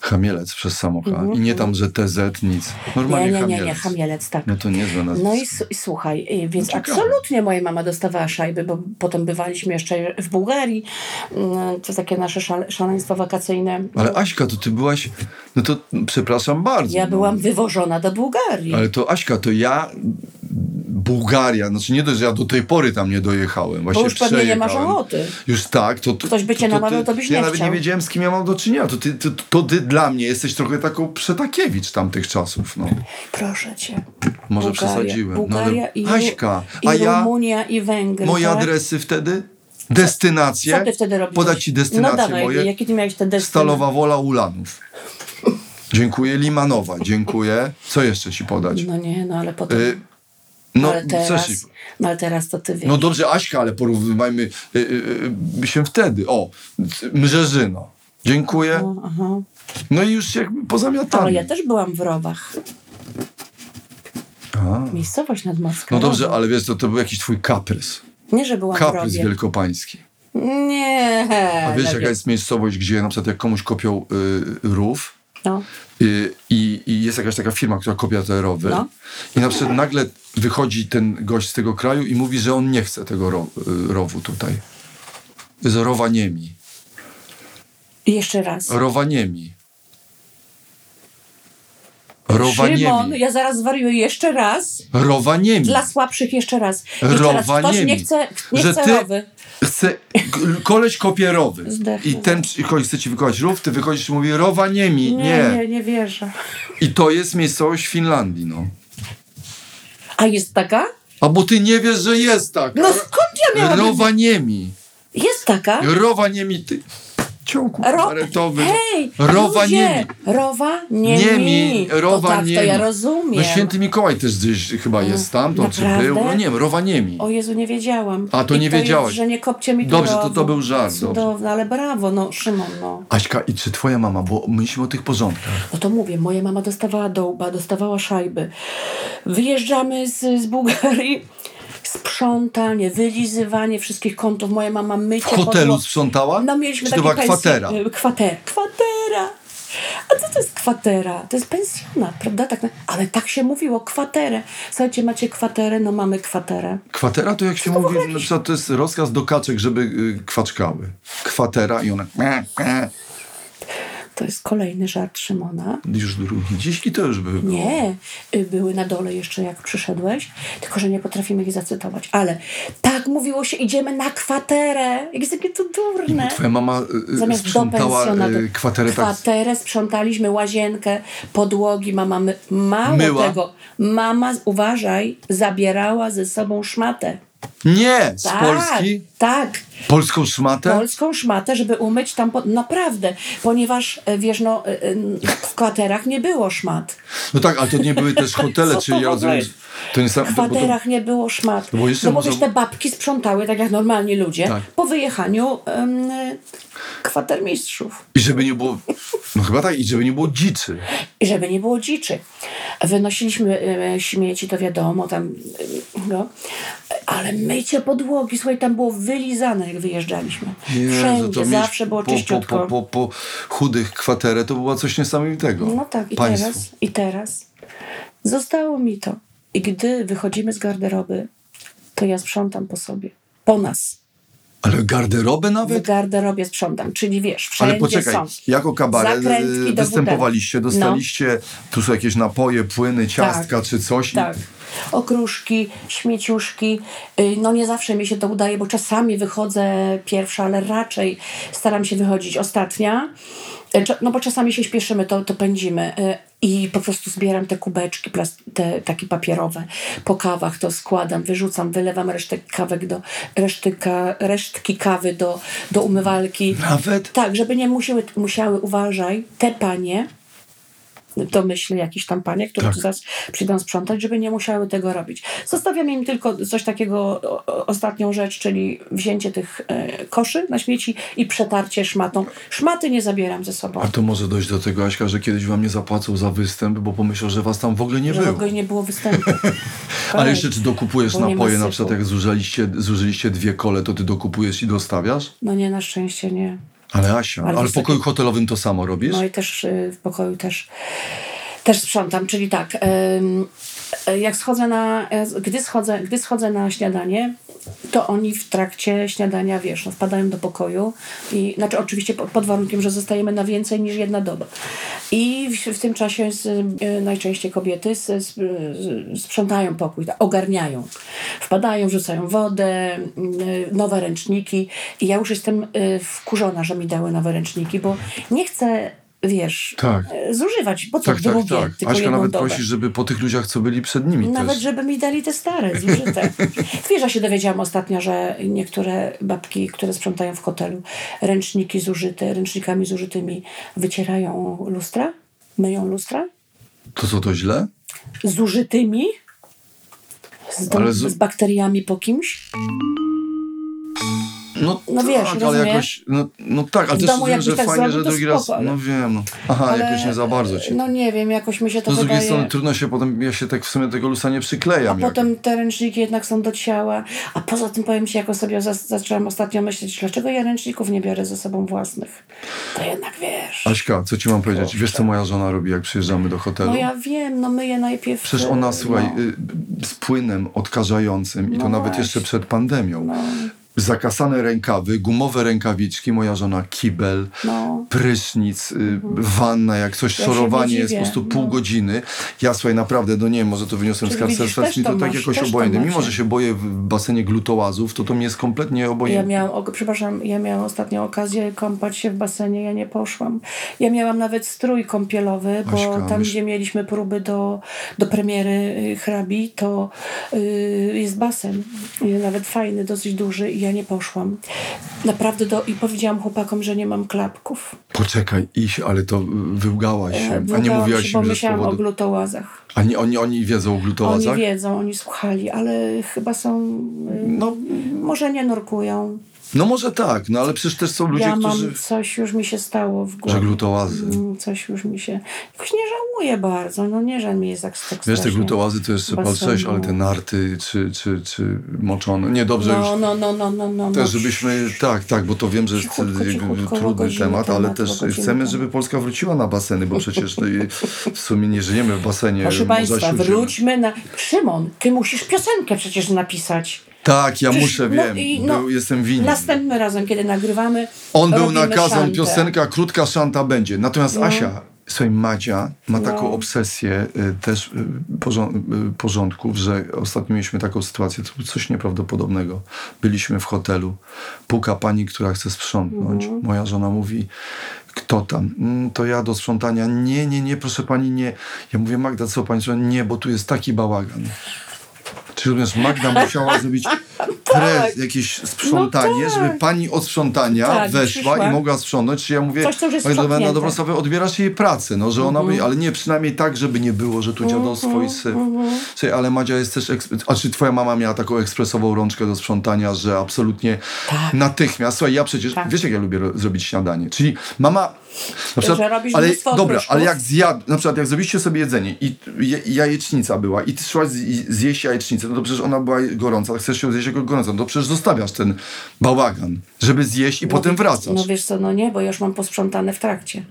Hamielec przez samo H. I nie tam, że TZ, nic. Normalnie. Nie, nie, nie, Hamielec. nie, Hamielec, tak. No to niezłe nazwisko. No i, i słuchaj, y, więc ciekawe. absolutnie moja mama dostawała szajby, bo potem bywaliśmy jeszcze w Bułgarii. Mm, To takie nasze szale, szaleństwo wakacyjne. Ale Aśka, to ty byłaś... No to przepraszam bardzo. Ja no. byłam wywożona do Bułgarii. Ale to Aśka, to ja... Bułgaria, znaczy nie dość, że ja do tej pory tam nie dojechałem. Właśnie już pewnie nie masz ochoty. Już tak, to... to Ktoś by cię to, to, namawiał, to byś Ja nie nawet chciał. nie wiedziałem, z kim ja mam do czynienia. To ty, to, to ty dla mnie jesteś trochę taką przetakiewicz tamtych czasów, no. Proszę cię. Może Bułgaria, przesadziłem. Bułgaria no, i, Aśka, i a ja... Rumunia i Węgry. Moje tak? adresy wtedy? Destynacje? Co ty wtedy robiłeś? Podać ci destynacje no dawaj, moje? Jakie ty miałeś te destynacje? Stalowa Wola Ulanów. [laughs] Dziękuję. Limanowa. Dziękuję. Co jeszcze ci podać? No nie, no ale potem... Y, no, ale teraz, ci... no ale teraz to ty wiesz. no dobrze, Aśka, ale porównywajmy y, y, y, się wtedy. O, Mrzeżyno. Dziękuję. No. No i już jakby pozamiatamy. Ale ja też byłam w Rowach. A. Miejscowość nadmorska. No dobrze, ale wiesz, to, to był jakiś twój kaprys. Nie, że byłam w Kaprys wielkopański. Nie. A wiesz, no jaka jest miejscowość, gdzie na przykład jak komuś kopią y, rów, No. Y, I, I jest jakaś taka firma, która kopia te rowy. No. I na przykład nagle wychodzi ten gość z tego kraju i mówi, że on nie chce tego ro, y, rowu tutaj. Jest rowaniemi. Jeszcze raz. Rowaniemi. Szymon, Rowaniemi. ja zaraz zwariuję jeszcze raz. Rowaniemi. Dla słabszych jeszcze raz. Jeszcze raz. Ktoś Rowaniemi. nie chce, nie Że chce ty- rowy. Chce, koleś kopie rowy. Zdechnę. I ten przychodzi, chce ci wykonać rów, ty wychodzisz i mówi rowaniemi. Nie, Nie. nie, nie wierzę. I to jest miejscowość w Finlandii, no. A jest taka? A bo ty nie wiesz, że jest tak. No skąd ja miałam? Rowaniemi. Jest taka? Rowaniemi, ty. Ciągu Ro... kabaretowy. Hej, Rowa ludzie, niemi. Rowa nie Niemi, rowa tak, niemi. to ja rozumiem. No święty Mikołaj też gdzieś chyba jest tam, to czy był. No nie wiem, rowa niemi. O Jezu, nie wiedziałam. A, to I nie to wiedziałaś. Jest, że nie kopcie mi Dobrze, to- to był żart, Cudowne, ale brawo, no Szymon, no. Aśka, i czy twoja mama, bo myślimy o tych porządkach. No to mówię, moja mama dostawała dołba, dostawała szajby. Wyjeżdżamy z, z Bułgarii, sprzątanie, wylizywanie wszystkich kątów. Moja mama mycie W hotelu podło- sprzątała? No mieliśmy Czy to była kwatera? y, Kwater, kwatera. A co to jest kwatera? To jest pensjonat, prawda? Tak, ale tak się mówiło, kwaterę. Słuchajcie, macie kwaterę? No mamy kwaterę. Kwatera to jak się mówi, przykład to jest rozkaz do kaczek, żeby y, kwaczkały. Kwatera i one. To jest kolejny żart Szymona. już drugi. Dziś i to już by było. Nie, y, były na dole jeszcze jak przyszedłeś, tylko że nie potrafimy ich zacytować. Ale tak mówiło się, idziemy na kwaterę. Jak jest takie to durne. Twoja mama y, Zamiast do sprzątała y, kwaterę tak Kwaterę sprzątaliśmy, łazienkę, podłogi. Mama my, mało Myła? tego. Mama, uważaj, zabierała ze sobą szmatę. Nie! Z Tak, Polski? Tak. Polską szmatę? Polską szmatę, żeby umyć tam. Po... Naprawdę, ponieważ e, wiesz, no, e, e, w kwaterach nie było szmat. No tak, ale to nie były też [laughs] hotele, czyli ja rozumiem. To nie W bo to, kwaterach nie było szmat. No bo jeszcze no bo może- te babki sprzątały tak jak normalni ludzie Tak. po wyjechaniu um, kwatermistrzów. I żeby nie było. No chyba tak, i żeby nie było dziczy. I żeby nie było dziczy. Wynosiliśmy e, śmieci, to wiadomo, tam, e, no. Ale mycie podłogi, słuchaj, tam było wylizane, jak wyjeżdżaliśmy. Jezu, Wszędzie, zawsze było po, czyściutko. po, po, po chudych kwaterę to było coś niesamowitego. No tak, i Państwu. teraz, i teraz zostało mi to. I gdy wychodzimy z garderoby, to ja sprzątam po sobie. Po nas. Ale garderobę W nawet? garderobie sprzątam. Czyli wiesz, wszędzie Ale poczekaj, są. jako kabaret do występowaliście, butelek. dostaliście, tu są jakieś napoje, płyny, ciastka Tak, czy coś. Tak. Okruszki, śmieciuszki. Y, No nie zawsze mi się to udaje, bo czasami wychodzę pierwsza, ale raczej staram się wychodzić ostatnia. Cza- No bo czasami się śpieszymy, to, to pędzimy. Y, I po prostu zbieram te kubeczki, te takie papierowe. Po kawach to składam, wyrzucam, wylewam resztę kawek do, reszty ka, resztki kawy do, do umywalki. Nawet? Tak, żeby nie musiały, musiały, uważaj, te panie, to myślę jakieś tam panie, które Tak. tu zaraz przyjdą sprzątać, żeby nie musiały tego robić. Zostawiam im tylko coś takiego, ostatnią rzecz, czyli wzięcie tych e, koszy na śmieci i przetarcie szmatą. Szmaty nie zabieram ze sobą. A to może dojść do tego, Aśka, że kiedyś wam nie zapłacą za występ, bo pomyślał, że was tam w ogóle nie że było. w ogóle nie było występu. [laughs] Ale jeszcze czy dokupujesz napoje, na przykład jak zużyliście, zużyliście dwie kole, to ty dokupujesz i dostawiasz? No nie, na szczęście nie. Ale Asia, Ale ale, w pokoju hotelowym to samo robisz? No i też y, w pokoju też, też sprzątam, czyli tak, ym, jak schodzę na, y, gdy schodzę, gdy schodzę na śniadanie, to oni w trakcie śniadania, wiesz, no, wpadają do pokoju i, znaczy oczywiście pod, pod warunkiem, że zostajemy na więcej niż jedna doba. I w, w tym czasie z, y, najczęściej kobiety z, z, sprzątają pokój, tak, ogarniają. Wpadają, rzucają wodę, nowe ręczniki i ja już jestem wkurzona, że mi dały nowe ręczniki, bo nie chcę, wiesz, Tak. e, zużywać, po co Tak, tak, drugie, tak. tylko Aśka nawet dobę. prosi, żeby po tych ludziach, co byli przed nimi Nawet, też. żeby mi dali te stare, zużyte. [laughs] Wiesz, ja się dowiedziałam ostatnio, że niektóre babki, które sprzątają w hotelu, ręczniki zużyte, ręcznikami zużytymi wycierają lustra, myją lustra, To co, to źle? zużytymi, z, Ale z- z bakteriami po kimś. No, No wiesz, tak, ale rozumiesz? jakoś, no, no tak, ale W też jakbyś że tak fajnie, że to drugi raz, spoko, ale- no wiem, no. Aha, Ale- jakoś nie za bardzo ci. No nie wiem, jakoś mi się to No z drugiej wydaje... strony trudno się potem, ja się tak w sumie tego lusa nie A przyklejam. jak- potem te ręczniki jednak są do ciała. A poza tym powiem Ci, jako sobie zas- zaczęłam ostatnio myśleć, dlaczego ja ręczników nie biorę ze sobą własnych. To jednak wiesz. Aśka, co ci mam powiedzieć? Wiesz, co moja żona robi, jak przyjeżdżamy do hotelu? No ja wiem, no myję najpierw... Przecież ona, e, słuchaj, no. z płynem odkażającym i to No nawet właśnie. jeszcze przed pandemią. No. Zakasane rękawy, gumowe rękawiczki, moja żona kibel, No. prysznic, y, wanna, jak coś, Ja się sorowanie nie jest po prostu pół no. godziny. Ja słuchaj, naprawdę, no nie wiem, może to wyniosłem z Czyli jest mi to to tak jakoś obojętne. Mimo, że się boję w basenie glutołazów, to to mi jest kompletnie obojętne. Ja miałam, o, przepraszam, ja miałam ostatnio okazję kąpać się w basenie, ja nie poszłam. Ja miałam nawet strój kąpielowy, bo Aśka, tam, gdzie mieliśmy próby do, do premiery y, hrabi, to y, jest basen. Nawet fajny, dosyć duży ja nie poszłam. Naprawdę do, i powiedziałam chłopakom, że nie mam klapków. Poczekaj, iś, ale to wyłgałaś się. A nie mówiłaś się, im, że myślałam o powodu... glutołazach. A nie, oni, oni wiedzą o Oni glutołazach? wiedzą, oni słuchali, ale chyba są, y, No, może nie nurkują. No może tak, no ale przecież też są ludzie, ja mam którzy... coś, już mi się stało w głowie. Że. Mm, Coś już mi się... Jakoś nie żałuję bardzo, no nie żal mi jest tak, tak Wiesz, te glutołazy to jeszcze Basenu. palcześ, ale te narty czy, czy, czy moczone. Nie, dobrze No, już. no, no, no, no, no. Też no. żebyśmy, tak, tak, bo to wiem, że jest Cichutko, cichutko, trudny temat, ale temat, też chcemy, żeby Polska wróciła na baseny, bo przecież w sumie nie żyjemy w basenie. Proszę Państwa, wróćmy na... Szymon, ty musisz piosenkę przecież napisać. Tak, ja muszę, no wiem, i no, był, jestem winny. Następnym razem, kiedy nagrywamy, On był szantę. piosenka, krótka szanta będzie. Natomiast Asia, słuchaj, Madzia ma taką No. obsesję y, też y, porząd, y, porządków, że ostatnio mieliśmy taką sytuację, to było coś nieprawdopodobnego. Byliśmy w hotelu, puka pani, która chce sprzątnąć. Mhm. Moja żona mówi, kto tam? "Mm, To ja do sprzątania. Nie, nie, nie, proszę pani, nie. Ja mówię, Magda, co pani? Nie, bo tu jest taki bałagan. Rozumiesz, Magda musiała zrobić [laughs] impres, jakieś sprzątanie, No tak. żeby pani od sprzątania Tak, weszła przyszła. i mogła sprzątnąć, czy ja mówię, Coś, co już jest "Oj, dobra, na dobrą sprawę odbierasz jej pracę, no, że ona Mhm. by, ale nie, przynajmniej tak, żeby nie było, że tu dziadostwo i syf. Słuchaj, ale Madzia jest też, a czy twoja mama miała taką ekspresową rączkę do sprzątania, że absolutnie Tak. natychmiast, słuchaj, ja przecież, Tak. wiesz jak ja lubię ro- zrobić śniadanie, czyli mama, na przykład, Że robisz ale dobra, ale jak zjad, na przykład jak zrobiliście sobie jedzenie i je, jajecznica była i ty szłaś zjeść jajecznicę, no to przecież ona była gorąca, tak chcesz ją zjeść jako gorącą, no to przecież zostawiasz ten bałagan, żeby zjeść i potem wracasz. No wiesz co, no nie, bo już mam posprzątane w trakcie.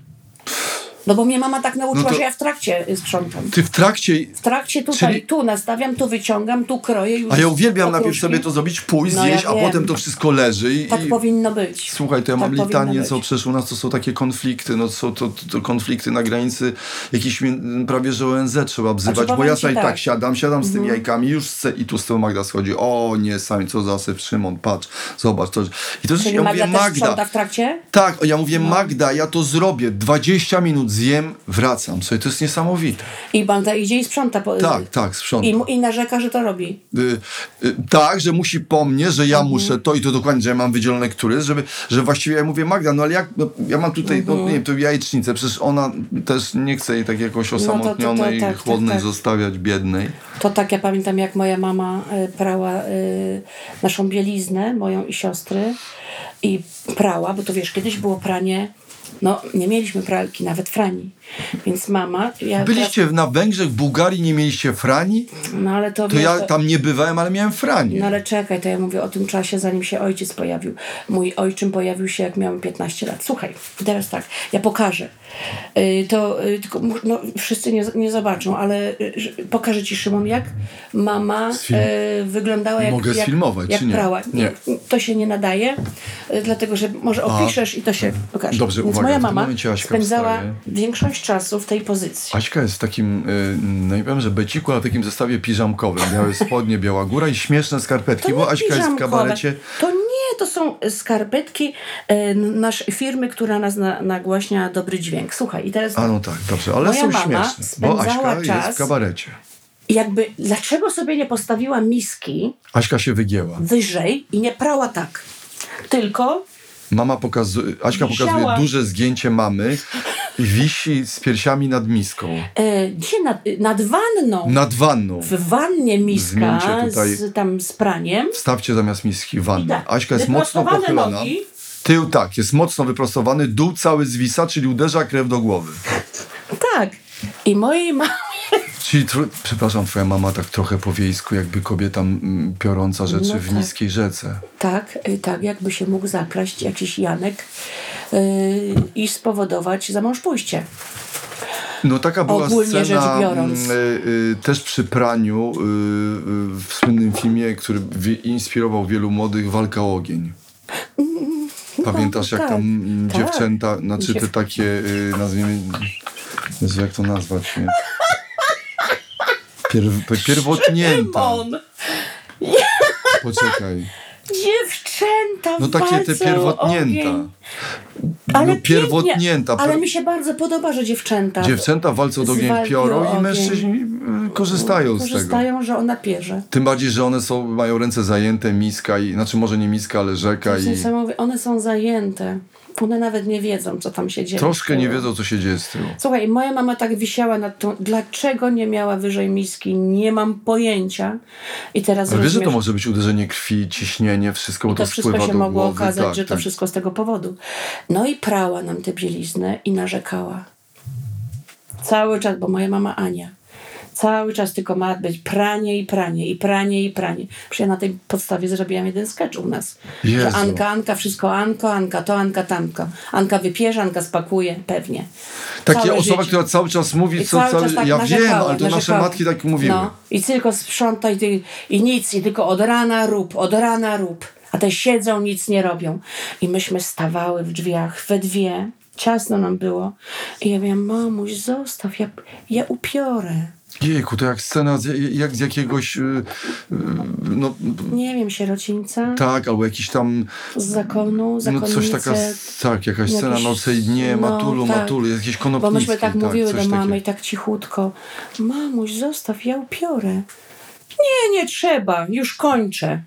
No bo mnie mama tak nauczyła, No że ja w trakcie y, sprzątam. Ty w trakcie W trakcie tutaj, Czyli- tu nastawiam, tu wyciągam, tu kroję. Już A ja uwielbiam najpierw okruszki. sobie to zrobić, pójść, No ja zjeść, a wiem. potem to wszystko leży i, Tak i powinno być. Słuchaj, to ja Tak mam litanie, co przecież u nas to są takie konflikty, no są to, to, to konflikty na granicy jakiś prawie, że ONZ trzeba Znaczy, bo powiem ja sobie tak. tak. siadam, siadam z tymi jajkami, już chcę i tu z tyłu Magda schodzi, o nie, sami co zasyp, Szymon, patrz, zobacz. To, I to Czyli ja Magda mówię, Magda, w trakcie? tak, ja mówię, Magda, ja to zrobię, 20 minut zjem, wracam. Słuchaj, to jest niesamowite. I Magda idzie i sprząta. Po, Tak, tak, sprzątam. I, I narzeka, że to robi. Y, y, tak, że musi po mnie, że Mhm. ja muszę to i to dokładnie, że ja mam wydzielone który, żeby, że właściwie ja mówię, Magda, no ale jak, no, ja mam tutaj, no Mhm. nie wiem, to jajecznicę, przecież ona też nie chce jej tak jakoś osamotnionej, tak, tak, chłodnej tak. zostawiać, biednej. To tak, ja pamiętam, jak moja mama y, prała y, naszą bieliznę, moją i siostry, i prała, bo to wiesz, kiedyś było pranie, no nie mieliśmy pralki, nawet frani. Więc mama. Ja Byliście na Węgrzech, w Bułgarii, nie mieliście frani? Teraz, no ale to. To wiesz, ja tam nie bywałem, ale miałem franie. No ale czekaj, to ja mówię o tym czasie, zanim się ojciec pojawił. Mój ojczym pojawił się, jak miałem 15 lat. Słuchaj, teraz tak, ja pokażę. Y, to y, tylko no, wszyscy nie, nie zobaczą, ale y, że- pokażę ci, Szymon, jak mama y, wyglądała jak, Mogę jak, sfilmować, jak czy nie? prała. Nie. To się nie nadaje, y, dlatego że może opiszesz i to się pokaże. Dobrze, Więc uwaga, moja mama spędzała wstaje. większość czasu w tej pozycji. Aśka jest w takim, y, no nie powiem, że beciku, ale takim zestawie piżamkowym. Białe spodnie, biała góra i śmieszne skarpetki, bo Aśka jest w kabarecie. To nie, to są skarpetki e, nasz firmy, która nas na, nagłaśnia dobry dźwięk. Słuchaj, i teraz A no tak, dobrze, ale są śmieszne, bo Aśka jest czas- w kabarecie. jakby dlaczego sobie nie postawiła miski Aśka się wygięła. wyżej i nie prała tak, tylko Mama pokazuje, Aśka Wisiała. pokazuje duże zgięcie mamy i wisi z piersiami nad miską. e, gdzie nad, nad wanną, Nad wanną. w wannie miska z, tam z praniem. Wstawcie zamiast miski wannę. tak, Aśka jest mocno pochylona. nogi. Tył tak, jest mocno wyprostowany, dół cały zwisa, czyli uderza krew do głowy. Tak. I mojej mamie Czyli, przepraszam, twoja mama tak trochę po wiejsku, jakby kobieta mm, piorąca rzeczy No w tak. niskiej rzece. Tak, y, tak, jakby się mógł zakraść jakiś Janek yy, i spowodować za mąż pójście. No taka była Ogólnie rzecz scena biorąc. mm, y, y, też przy praniu y, y, w słynnym filmie, który inspirował wielu młodych, Walka o ogień. Pamiętasz jak tak, tam mm, tak. dziewczęta, znaczy te takie, y, nazwijmy, jak to nazwać? Nie? Pierw, pierwotnięta. Poczekaj. Dziewczęta No takie te pierwotnięta. ogień. Ale no pierwotnięta. Ale mi się bardzo podoba, że dziewczęta Dziewczęta walczą do ogień piorą o i ogień. mężczyźni korzystają z tego. korzystają, że ona pierze. Tym bardziej, że one są, mają ręce zajęte, miska i, znaczy może nie miska, ale To rzeka jest i. One są zajęte. One nawet nie wiedzą, co tam się dzieje. troszkę nie wiedzą, co się dzieje z tyłu. Słuchaj, moja mama tak wisiała nad tą. Dlaczego nie miała wyżej miski? Nie mam pojęcia. I teraz Ale wiesz, że to może być uderzenie krwi, ciśnienie, wszystko, I to to wszystko się mogło głowy. okazać, tak, że to tak. wszystko z tego powodu. No i prała nam tę bieliznę i narzekała. Cały czas, bo moja mama Ania. Cały czas tylko ma być pranie i pranie, i pranie i pranie. Przecież ja na tej podstawie zrobiłam jeden sketch u nas. Jezu. Że Anka, Anka, wszystko Anko, Anka to, Anka tamko. Anka wypierze, Anka spakuje, pewnie. Takie Całe osoba, życie. która cały czas mówi, I co cały cały... czas tak ja narzekała, wiem, ale to nasze matki tak mówiły. No, i tylko sprząta i, i nic, i tylko od rana rób, od rana rób. A te siedzą, nic nie robią. I myśmy stawały w drzwiach we dwie, ciasno nam było. I ja mówię, mamuś, zostaw, ja, ja upiorę. Jejku, to jak scena z, jak z jakiegoś, y, y, no Nie wiem, sierocińca tak, albo jakiś tam, z zakonu, no zakonnice. coś taka, tak, jakaś scena jakieś- nocej dnie, no, matulu, tak. matulu, jakieś Bo konopnickie. myśmy tak mówiły coś do mamy takiego. i tak cichutko. Mamuś, zostaw, ja upiorę. Nie, nie trzeba, już kończę.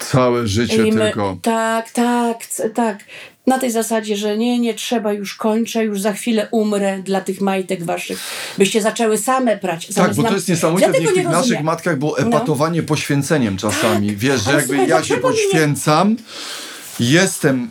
Całe życie I my, tylko. Tak, tak, tak. Na tej zasadzie, że nie, nie trzeba, już kończę, już za chwilę umrę dla tych majtek waszych, byście zaczęły same prać. Tak, bo to jest niesamowite. Ja w tego nie niektórych naszych. No. matkach było epatowanie poświęceniem czasami. Wiesz, że jakby słuchaj, ja się dlaczego nie- poświęcam, jestem,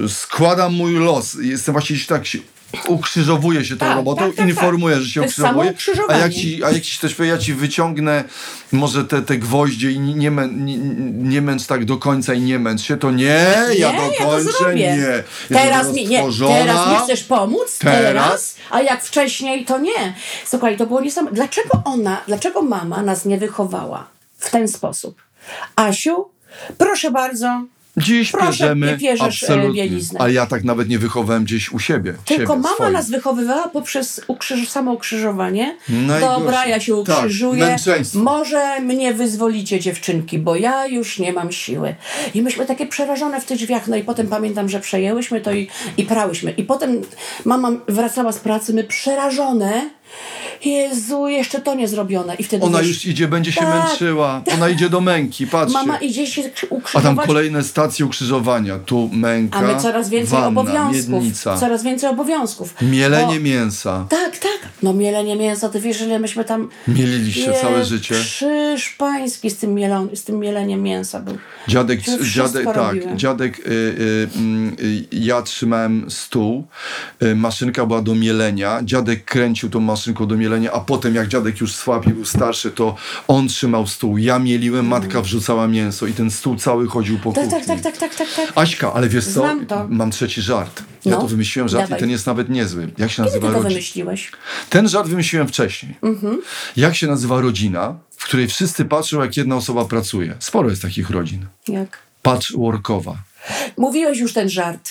y, y, składam mój los, jestem właśnie tak się ukrzyżowuję się tą Tak, robotą, tak, tak, informuję, że się ukrzyżowuję, a jak ci, a jak ci ktoś powie, ja ci wyciągnę może te, te gwoździe i nie, mę, nie, nie męcz tak do końca i nie męcz się, to nie, ja Nie, ja dokończę, zrobię. nie. Teraz mi, nie, teraz mi chcesz pomóc? Teraz? Teraz? A jak wcześniej, to nie. Słuchaj, to było niesamowite. Dlaczego ona, dlaczego mama nas nie wychowała w ten sposób? Asiu, proszę bardzo, Dziś Proszę, bierzemy nie bierzesz, e, absolutnie. bieliznę. Ale ja tak nawet nie wychowałem gdzieś u siebie. Tylko siebie, mama swoich. nas wychowywała poprzez ukrzyż, samo ukrzyżowanie. Najgorsze. Dobra, ja się Tak, ukrzyżuję. męczeństwo. Może mnie wyzwolicie, dziewczynki, bo ja już nie mam siły. I myśmy takie przerażone w tych drzwiach. No i potem pamiętam, że przejęłyśmy to i, i prałyśmy. I potem mama wracała z pracy, my przerażone. Jezu, jeszcze to nie zrobione. I wtedy Ona wiesz, już idzie, będzie się Tak, męczyła. Ona idzie do męki, patrzcie. Mama idzie się A ukrzyżować. tam kolejne stacje ukrzyżowania. Tu męka, A my coraz więcej wanna, obowiązków. miednica, Coraz więcej obowiązków. mielenie Bo- mięsa. Tak, tak. No mielenie mięsa, ty wiesz, ile myśmy tam... Mieliliście całe życie. Krzyż pański z tym, mielon, z tym mieleniem mięsa był. Dziadek, dziadek tak, robiłem. dziadek, y, y, mm, y, ja trzymałem stół, y, maszynka była do mielenia, dziadek kręcił tą maszynką do mielenia, a potem jak dziadek już słabł i był starszy, to on trzymał stół, ja mieliłem, matka wrzucała mięso i ten stół cały chodził po Tak, kuchni. tak, tak, tak, tak, tak, tak. Aśka, ale wiesz co? Mam trzeci żart. Ja No, to wymyśliłem żart dawaj. i ten jest nawet niezły. Jak się Kiedy nazywa to rodzina? wymyśliłeś? Ten żart wymyśliłem wcześniej. Mhm. Jak się nazywa rodzina, w której wszyscy patrzą, jak jedna osoba pracuje? Sporo jest takich rodzin. Jak? Patchworkowa. Mówiłeś już ten żart.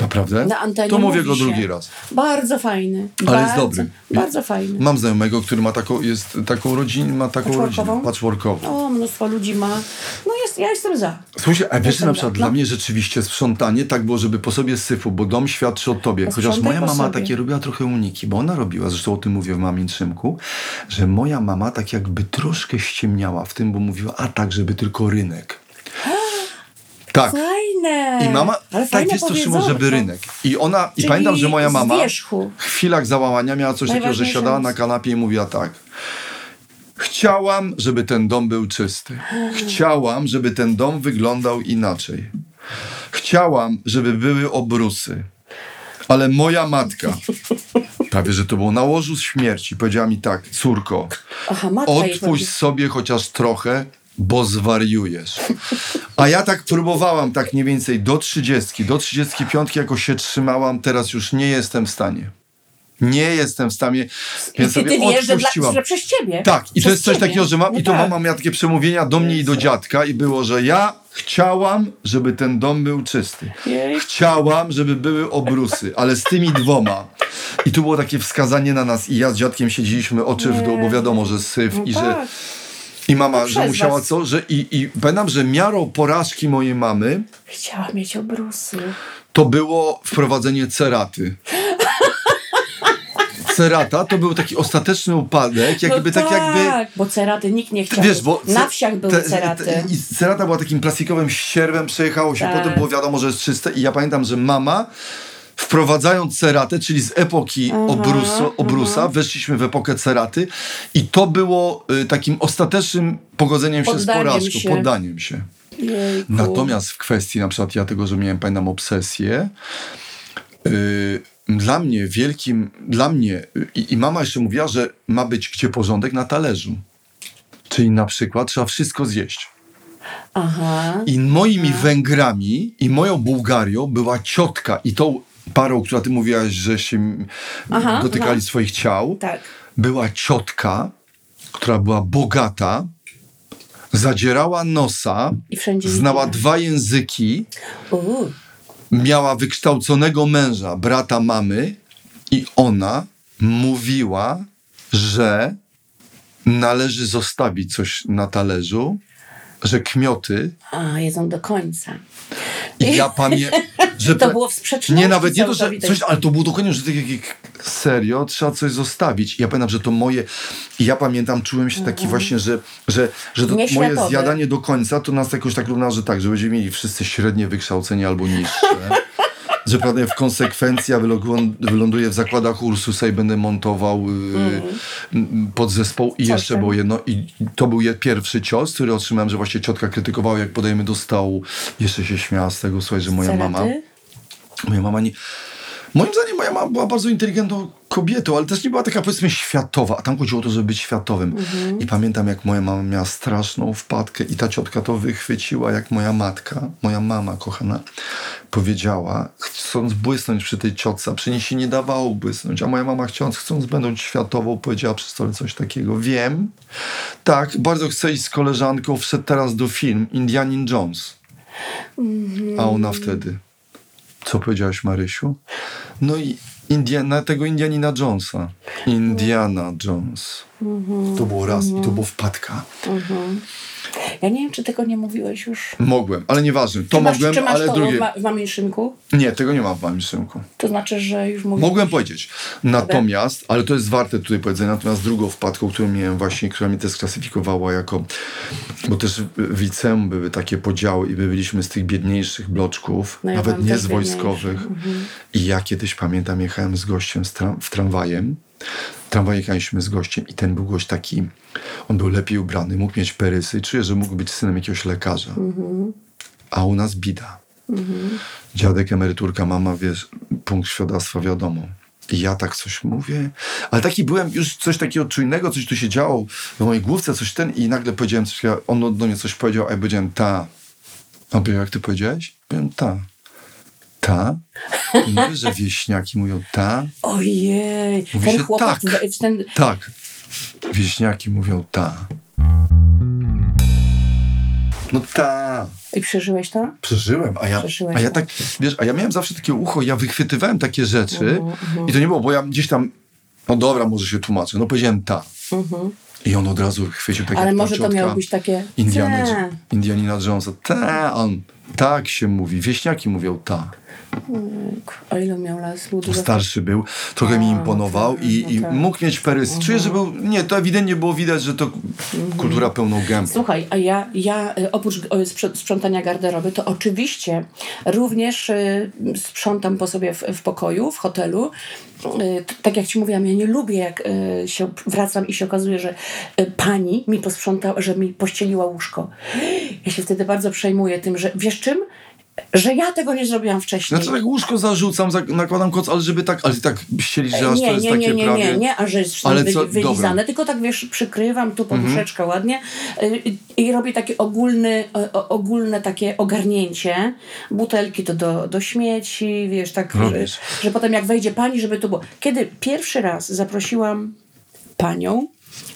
Naprawdę? Na antenie to mówię mówi go drugi raz. Bardzo fajny. Ale jest bardzo, dobry. Bardzo fajny. Mam znajomego, który ma taką, jest taką rodzinę, ma taką Patchworkową? rodzinę. Patchworkową. O, mnóstwo ludzi ma. No jest, ja jestem za. Słuchaj, a wiesz, na przykład dla No. mnie rzeczywiście sprzątanie tak było, żeby po sobie syfu, bo dom świadczy o tobie. Chociaż Posprzątaj moja po mama sobie. takie robiła trochę uniki, bo ona robiła, zresztą o tym mówię w Mamin Trzymku, że moja mama tak jakby troszkę ściemniała w tym, bo mówiła, a tak, żeby tylko rynek. Tak. Fajne. I mama, Ale tak jest to Szymon, żeby rynek. I ona, i pamiętam, że moja mama w chwilach załamania miała coś takiego, że siadała na kanapie i mówiła tak. Chciałam, żeby ten dom był czysty. Chciałam, żeby ten dom wyglądał inaczej. Chciałam, żeby były obrusy. Ale moja matka, prawie że to było na łożu śmierci, powiedziała mi tak, córko, Aha, odpuść sobie chociaż trochę, bo zwariujesz. A ja tak próbowałam, tak mniej więcej do 30, do 35 jakoś się trzymałam, teraz już nie jestem w stanie. Nie jestem w stanie, I więc sobie ty wiesz, że, dla, że przez ciebie. Tak, i to jest coś ciebie. takiego, że mam, No i to tak. mama miała takie przemówienia do mnie i do dziadka i było, że ja chciałam, żeby ten dom był czysty. Chciałam, żeby były obrusy, ale z tymi dwoma. I tu było takie wskazanie na nas i ja z dziadkiem siedzieliśmy oczy w dół, bo wiadomo, że syf No i że tak. I mama, że musiała was. co, że i, i pamiętam, że miarą porażki mojej mamy Chciała mieć obrusy. to było wprowadzenie ceraty. [laughs] Cerata to był taki ostateczny upadek, jakby no tak, tak jakby bo ceraty nikt nie chciał. Wiesz, bo Na wsiach były te- ceraty. te- I cerata była takim plastikowym ścierwem, przejechało się, Tak. potem było wiadomo, że jest czyste i ja pamiętam, że mama wprowadzając ceratę, czyli z epoki obrusu, obrusa, weszliśmy w epokę ceraty i to było y, takim ostatecznym pogodzeniem się z Poddaniem porażką, się. poddaniem się. Jejku. Natomiast w kwestii na przykład ja tego, że miałem, pamiętam, obsesję, yy, dla mnie wielkim, dla mnie, i, i mama jeszcze mówiła, że ma być gdzie porządek na talerzu. Czyli na przykład trzeba wszystko zjeść. Aha. I moimi Węgrami i moją Bułgarią była ciotka i tą parą, która ty mówiłaś, że się Aha, dotykali no. swoich ciał, Tak. była ciotka, która była bogata, zadzierała nosa, znała widziała. dwa języki, Uuu. miała wykształconego męża, brata mamy, i ona mówiła, że należy zostawić coś na talerzu, że kmioty. A, jedzą do końca. I ja [laughs] pamiętam, że. To było w sprzeczności Nie, nawet nie to, że coś, ale to było dokładnie, że tak jak, serio, trzeba coś zostawić. I ja pamiętam, że to moje, i ja pamiętam, czułem się taki właśnie, że, że, że to moje zjadanie do końca, to nas jakoś tak równa, że tak, że będziemy mieli wszyscy średnie wykształcenie albo niższe. Że prawda, w konsekwencji ja wylądu- wyląduję w zakładach Ursusa i będę montował y, m, podzespoł i jeszcze było jedno i to był pierwszy cios, który otrzymałem, że właśnie ciotka krytykowała jak podajemy do stołu. Jeszcze się śmiała z tego, słuchaj, że moja mama... Moja mama nie. Moim zdaniem moja mama była bardzo inteligentną kobietą, ale też nie była taka powiedzmy światowa, a tam chodziło o to, żeby być światowym. I pamiętam, jak moja mama miała straszną wpadkę i ta ciotka to wychwyciła, jak moja matka, moja mama kochana, powiedziała, chcąc błysnąć przy tej ciotce, a przy niej się nie dawało błysnąć, a moja mama chcąc, chcąc będąc światową, powiedziała przy stole coś takiego. Wiem, tak, bardzo chcę iść z koleżanką, wszedł teraz do film Indianin Jones. A ona wtedy. Co powiedziałaś, Marysiu? No i Indiana, tego Indianina Jonesa. Indiana Jones. To było raz i to było wpadka. Ja nie wiem, czy tego nie mówiłeś już. Mogłem, ale nieważne. To Czy masz, mogłem, ale to drugie. w, ma, w mamiszynku? Nie, tego nie ma w moim synku. To znaczy, że już mówiłeś. Mogłem powiedzieć. Natomiast, ale to jest warte tutaj powiedzenia, natomiast drugą wpadką, którą miałem właśnie, która mnie też sklasyfikowała jako, bo też w liceum były takie podziały i my byliśmy z tych biedniejszych bloczków, No ja nawet nie z wojskowych. I ja kiedyś pamiętam, jechałem z gościem z w tramwajem. Tramwaj jechaliśmy z gościem i ten był gość taki, on był lepiej ubrany, mógł mieć perysy czuję, że mógł być synem jakiegoś lekarza. A u nas bida. Dziadek, emeryturka, mama, wiesz, punkt świadactwa wiadomo. I ja tak coś mówię, ale taki byłem już coś takiego czujnego, coś tu się działo w mojej główce, coś ten i nagle powiedziałem coś, on do mnie coś powiedział, a ja powiedziałem ta. A powiedział, jak ty powiedziałeś? Powiedziałem ta. Ta? Mówię, że wieśniaki mówią ta. Ojej, Mówi ten się chłopak, tak. ten, Tak. Wieśniaki mówią ta. No ta. i przeżyłeś to? Przeżyłem, a ja, Przeżyłeś, a ja tak, wiesz, a ja miałem zawsze takie ucho, ja wychwytywałem takie rzeczy Mhm, i to nie było, bo ja gdzieś tam, no dobra, może się tłumaczę, no powiedziałem ta. I on od razu chwycił Mhm. Ale może to miało być takie... Indiana, "Ta". Indianina Jonesa, ta, on, tak się mówi, wieśniaki mówią ta. A ile miał lat? Dużo Starszy był, trochę mi A, imponował tak, i, no i tak. mógł mieć perys. Czuję, że był, nie, to ewidentnie było widać, że to Mhm. kultura pełną gębą. Słuchaj, a ja, ja y, oprócz sprzątania garderoby, to oczywiście również y, sprzątam po sobie w, w pokoju, w hotelu. Y, Tak jak ci mówiłam, ja nie lubię, jak się wracam i się okazuje, że pani mi posprzątała, że mi pościeliła łóżko. Ja się wtedy bardzo przejmuję tym, że wiesz czym? Że ja tego nie zrobiłam wcześniej. Znaczy tak łóżko zarzucam, nakładam koc, ale żeby tak, ale tak ścielić, że aż to nie, jest nie, takie nie, nie, prawie... nie, nie, a że jest Ale wy, co- wylizane, dobra. Mhm. tylko tak wiesz, przykrywam tu poduszeczkę ładnie y, i, i robię takie ogólny, o, ogólne takie ogarnięcie. Butelki to do, do śmieci, wiesz, tak, że, że potem jak wejdzie pani, żeby to było. Kiedy pierwszy raz zaprosiłam panią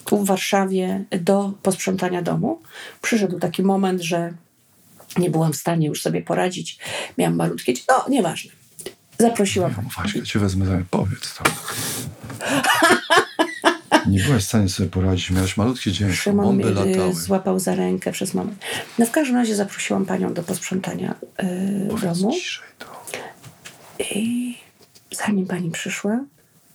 tu w Warszawie do posprzątania domu, przyszedł taki moment, że nie byłam w stanie już sobie poradzić. Miałam malutkie dzieci. No, nieważne. Zaprosiłam panią. Właśnie, cię wezmę za powiedz to. [laughs] Nie byłaś w stanie sobie poradzić, miałeś malutkie dziecko, Szymon bomby y, latały. złapał za rękę przez moment. No w każdym razie zaprosiłam panią do posprzątania y, domu Ciszej to. i zanim pani przyszła,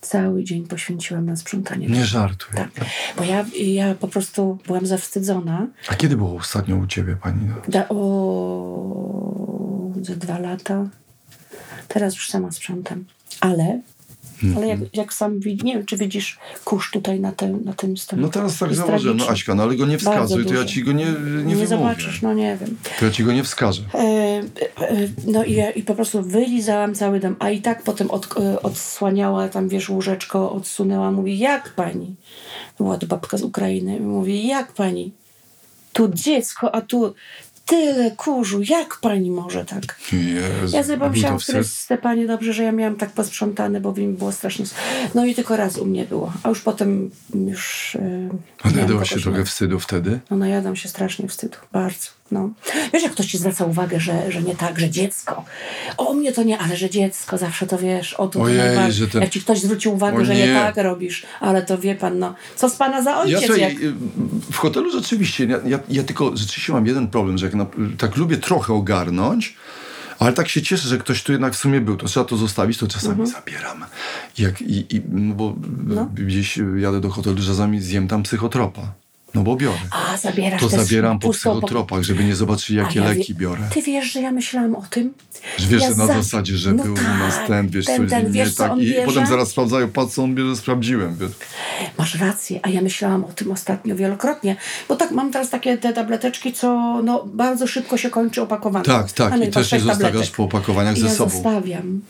cały dzień poświęciłam na sprzątanie Nie domu. żartuj. Tak, bo ja, ja po prostu byłam zawstydzona. A kiedy było ostatnio u ciebie, pani? Da, o, ze dwa lata. Teraz już sama sprzątam. Ale, ale jak, jak sam widzisz, nie wiem, czy widzisz kurz tutaj na, tym na tym stole. No teraz tak założę, no. Aśka, no ale go nie wskazuj, to ja ci go nie, nie, Nie wymówię. zobaczysz, no nie wiem. To ja ci go nie wskażę. E, No i, i po prostu wylizałam cały dom, a i tak potem od, e, odsłaniała tam, wiesz, łóżeczko, odsunęła, mówi, jak pani? Była to babka z Ukrainy, mówi, jak pani? Tu dziecko, a tu tyle kurzu, jak pani może tak? Jezu, Ja sobie pomyślałam, który Stepanie, dobrze, że ja miałam tak posprzątane, bo mi było strasznie... No i tylko raz u mnie było, a już potem już... E, A najadłaś się trochę wstydu wtedy? no najadam się strasznie wstydu, bardzo. No. Wiesz, jak ktoś ci zwraca uwagę, że, że nie tak, że dziecko. O mnie to nie, ale że dziecko, zawsze to wiesz, o to, to Ojej, najbardziej. że ten- Jak ci ktoś zwróci uwagę, O że nie nie. tak robisz, ale to wie pan, no. Co z pana za Ja, ojciec? słuchaj, jak... y, w hotelu rzeczywiście, ja, ja, ja tylko rzeczywiście mam jeden problem, że jak na, tak lubię trochę ogarnąć, Ale tak się cieszę, że ktoś tu jednak w sumie był. To trzeba to zostawić, to czasami zabieram. Jak, i, i, no bo gdzieś jadę do hotelu, czasami zjem tam psychotropa. No bo biorę. A, zabierasz To zabieram po psychotropach, żeby nie zobaczyli, jakie leki biorę. Ty wiesz, że ja myślałam o tym? Że wiesz, ja że na za- zasadzie, że No był tak, u nas ten, wiesz, ten, ten, nie wiesz, tak. I bierze? potem zaraz sprawdzają, patrz co on bierze, sprawdziłem, wiesz. Masz rację, a ja myślałam o tym ostatnio wielokrotnie, bo tak mam teraz takie te tableteczki, co no, bardzo szybko się kończy opakowanie. Tak, tak. I też je zostawiasz tabletek. po opakowaniach I ze ja sobą. zostawiam.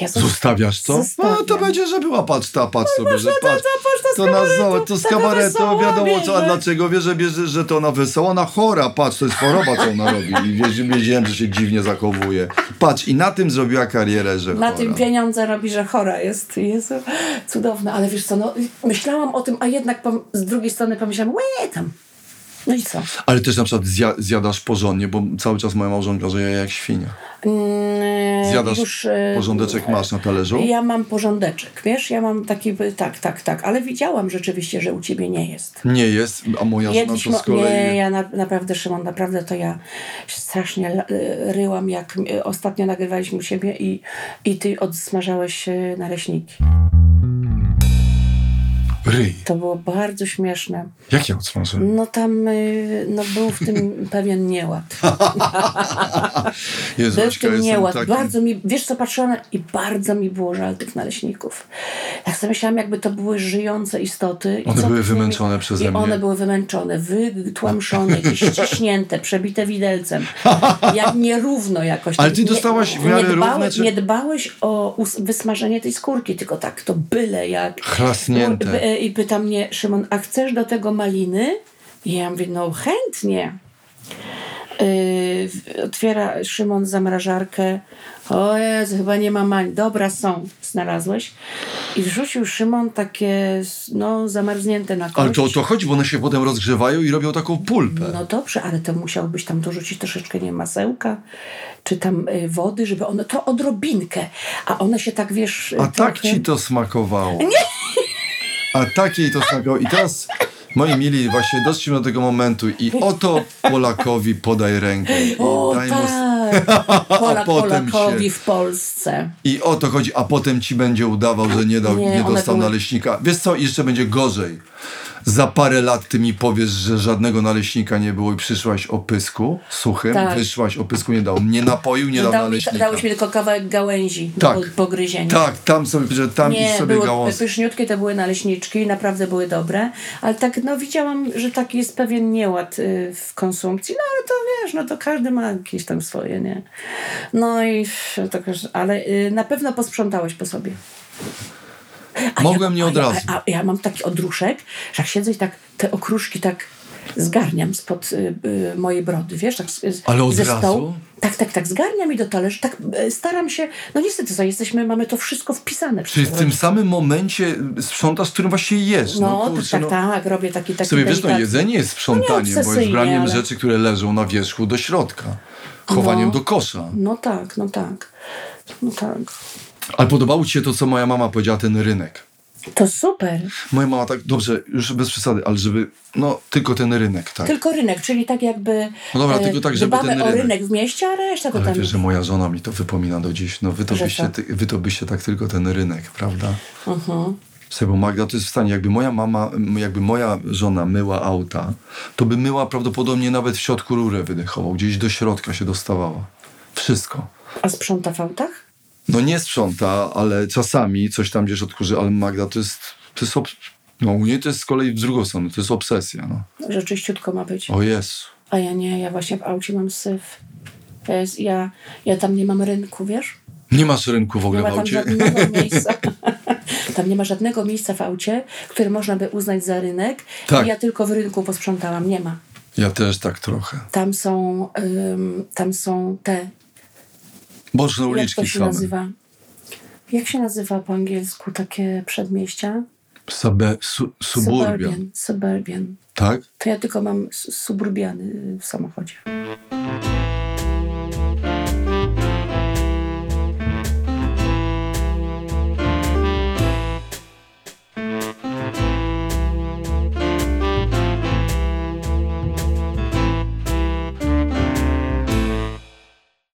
Ja zos- Zostawiasz co? Zostawiam. No to będzie, że była patrz ta, patrz sobie, że patrz. to To kabaretu, zobacz, to z kabaretu, wiadomo co, a dlaczego wie, że że to ona wesoła, ona chora, patrz, to jest choroba, co ona robi. I wiesz, wiedziałem, że się dziwnie zachowuje. Patrz, i na tym zrobiła karierę, że Na chora. tym pieniądze robi, że chora jest. Jezu, cudowne. Ale wiesz co, no, myślałam o tym, a jednak z drugiej strony pomyślałam, łe tam. No i co? Ale też na przykład zja, zjadasz porządnie, bo cały czas moja małżonka, że ja jak świnia. Mm, Zjadasz już, e, porządeczek masz na talerzu? Ja mam porządeczek, wiesz, ja mam taki, tak, tak, tak, ale widziałam rzeczywiście, że u ciebie nie jest. Nie jest, a moja żona to z kolei... nie, ja na, naprawdę, Szymon, naprawdę to ja strasznie y, ryłam, jak y, ostatnio nagrywaliśmy u siebie i, i ty odsmażałeś naleśniki. Ryj. To było bardzo śmieszne. Jak ja odsmażę? No tam y, no, był w tym [laughs] pewien nieład. [laughs] Jezu, Był w tym nieład. taki- Bardzo mi, wiesz co, patrzyłam i bardzo mi było żal tych naleśników. Tak sobie myślałam, jakby to były żyjące istoty. One były nimi- wymęczone przeze I mnie. one były wymęczone, wytłamszone, [laughs] jakieś ściśnięte, przebite widelcem. Jak nierówno jakoś. Ale ty nie- dostałaś w nie miarę dbałeś, równe, czy- Nie dbałeś o wysmażenie tej skórki, tylko tak to byle jak. Chlasnięte. I pyta mnie Szymon, a chcesz do tego maliny? I ja mówię, no chętnie. Yy, otwiera Szymon zamrażarkę. O Jezu, chyba nie ma malin. Dobra, są. Znalazłeś. I wrzucił Szymon takie, no, zamarznięte na kość. Ale to o to chodzi, bo one się potem rozgrzewają i robią taką pulpę. No dobrze, ale to musiałbyś tam dorzucić troszeczkę, nie masełka, czy tam y, wody, żeby one, to odrobinkę, a one się tak, wiesz... A trochę- tak ci to smakowało. A tak jej to smakowało. I teraz, moi mili, właśnie doszliśmy do tego momentu i oto Polakowi podaj rękę. I, O daj mu... tak, [laughs] Polak potem Polakowi się- w Polsce. I o to chodzi, a potem ci będzie udawał, że nie, dał, Nie, nie, one dostał były- naleśnika. Wiesz co, jeszcze będzie gorzej. Za parę lat ty mi powiesz, że żadnego naleśnika nie było i przyszłaś o pysku suchym, Tak. wyszłaś o pysku, nie dał. Nie napoił, nie dał Dał mi, naleśnika. dałeś mi tylko kawałek gałęzi Tak. do pogryzienia. Tak, tam sobie, że tam Nie, sobie były gałąz. pyszniutkie, to były naleśniczki, naprawdę były dobre, ale tak, no widziałam, że taki jest pewien nieład y, w konsumpcji, no ale to wiesz, no to każdy ma jakieś tam swoje, nie? No i to, ale y, na pewno posprzątałeś po sobie. A Mogłem nie od razu. A, ja mam taki odruszek, że jak siedzę i tak te okruszki tak zgarniam spod y, y, mojej brody, wiesz, tak z, z- Ale od razu? stołu. Tak, tak, tak, zgarniam i do talerzy, tak y, staram się, no niestety co, jesteśmy, mamy to wszystko wpisane. Czyli w tym samym momencie sprzątasz, w którym właśnie jesz. No, No, tak, kurczę, tak, no. tak, robię taki taki Sobie wiesz, no jedzenie jest sprzątaniem, bo jest braniem ale- rzeczy, które leżą na wierzchu do środka. Chowaniem No. do kosza. No tak, no tak. No tak. Ale podobało ci się to, co moja mama powiedziała, ten rynek. To super. Moja mama tak, dobrze, już bez przesady, ale żeby, no, tylko ten rynek, tak. Tylko rynek, czyli tak jakby No dobra, tylko tak, żeby ten o rynek. rynek w mieście, a reszta to Ale tam... wiesz, że moja żona mi to wypomina do dziś. No wy to, byście, co? ty, wy to byście tak tylko ten rynek, prawda? Mhm. Słuchaj, bo Magda to jest w stanie, jakby moja mama, jakby moja żona myła auta, to by myła prawdopodobnie nawet w środku rurę wydechową, gdzieś do środka się dostawała. Wszystko. A sprząta w autach? No nie sprząta, ale czasami coś tam gdzieś odkurzy, ale Magda to jest, to jest ob... no u niej to jest z kolei w drugą stronę, to jest obsesja, no. Że czyściutko ma być. O Jezu. A ja nie, ja właśnie w aucie mam syf. Ja, jest, ja, ja tam nie mam rynku, wiesz? Nie masz rynku w Nie ogóle ma w tam aucie? żadnego [laughs] miejsca. [laughs] Tam nie ma żadnego miejsca w aucie, które można by uznać za rynek. Tak. I ja tylko w rynku posprzątałam. Nie ma. Ja też tak trochę. Tam są, ym, tam są te Boczne Jak to uliczki się same. nazywa? Jak się nazywa po angielsku takie przedmieścia? Sube, su, suburbian. Suburban. Suburban. Tak? To ja tylko mam suburbiany w samochodzie.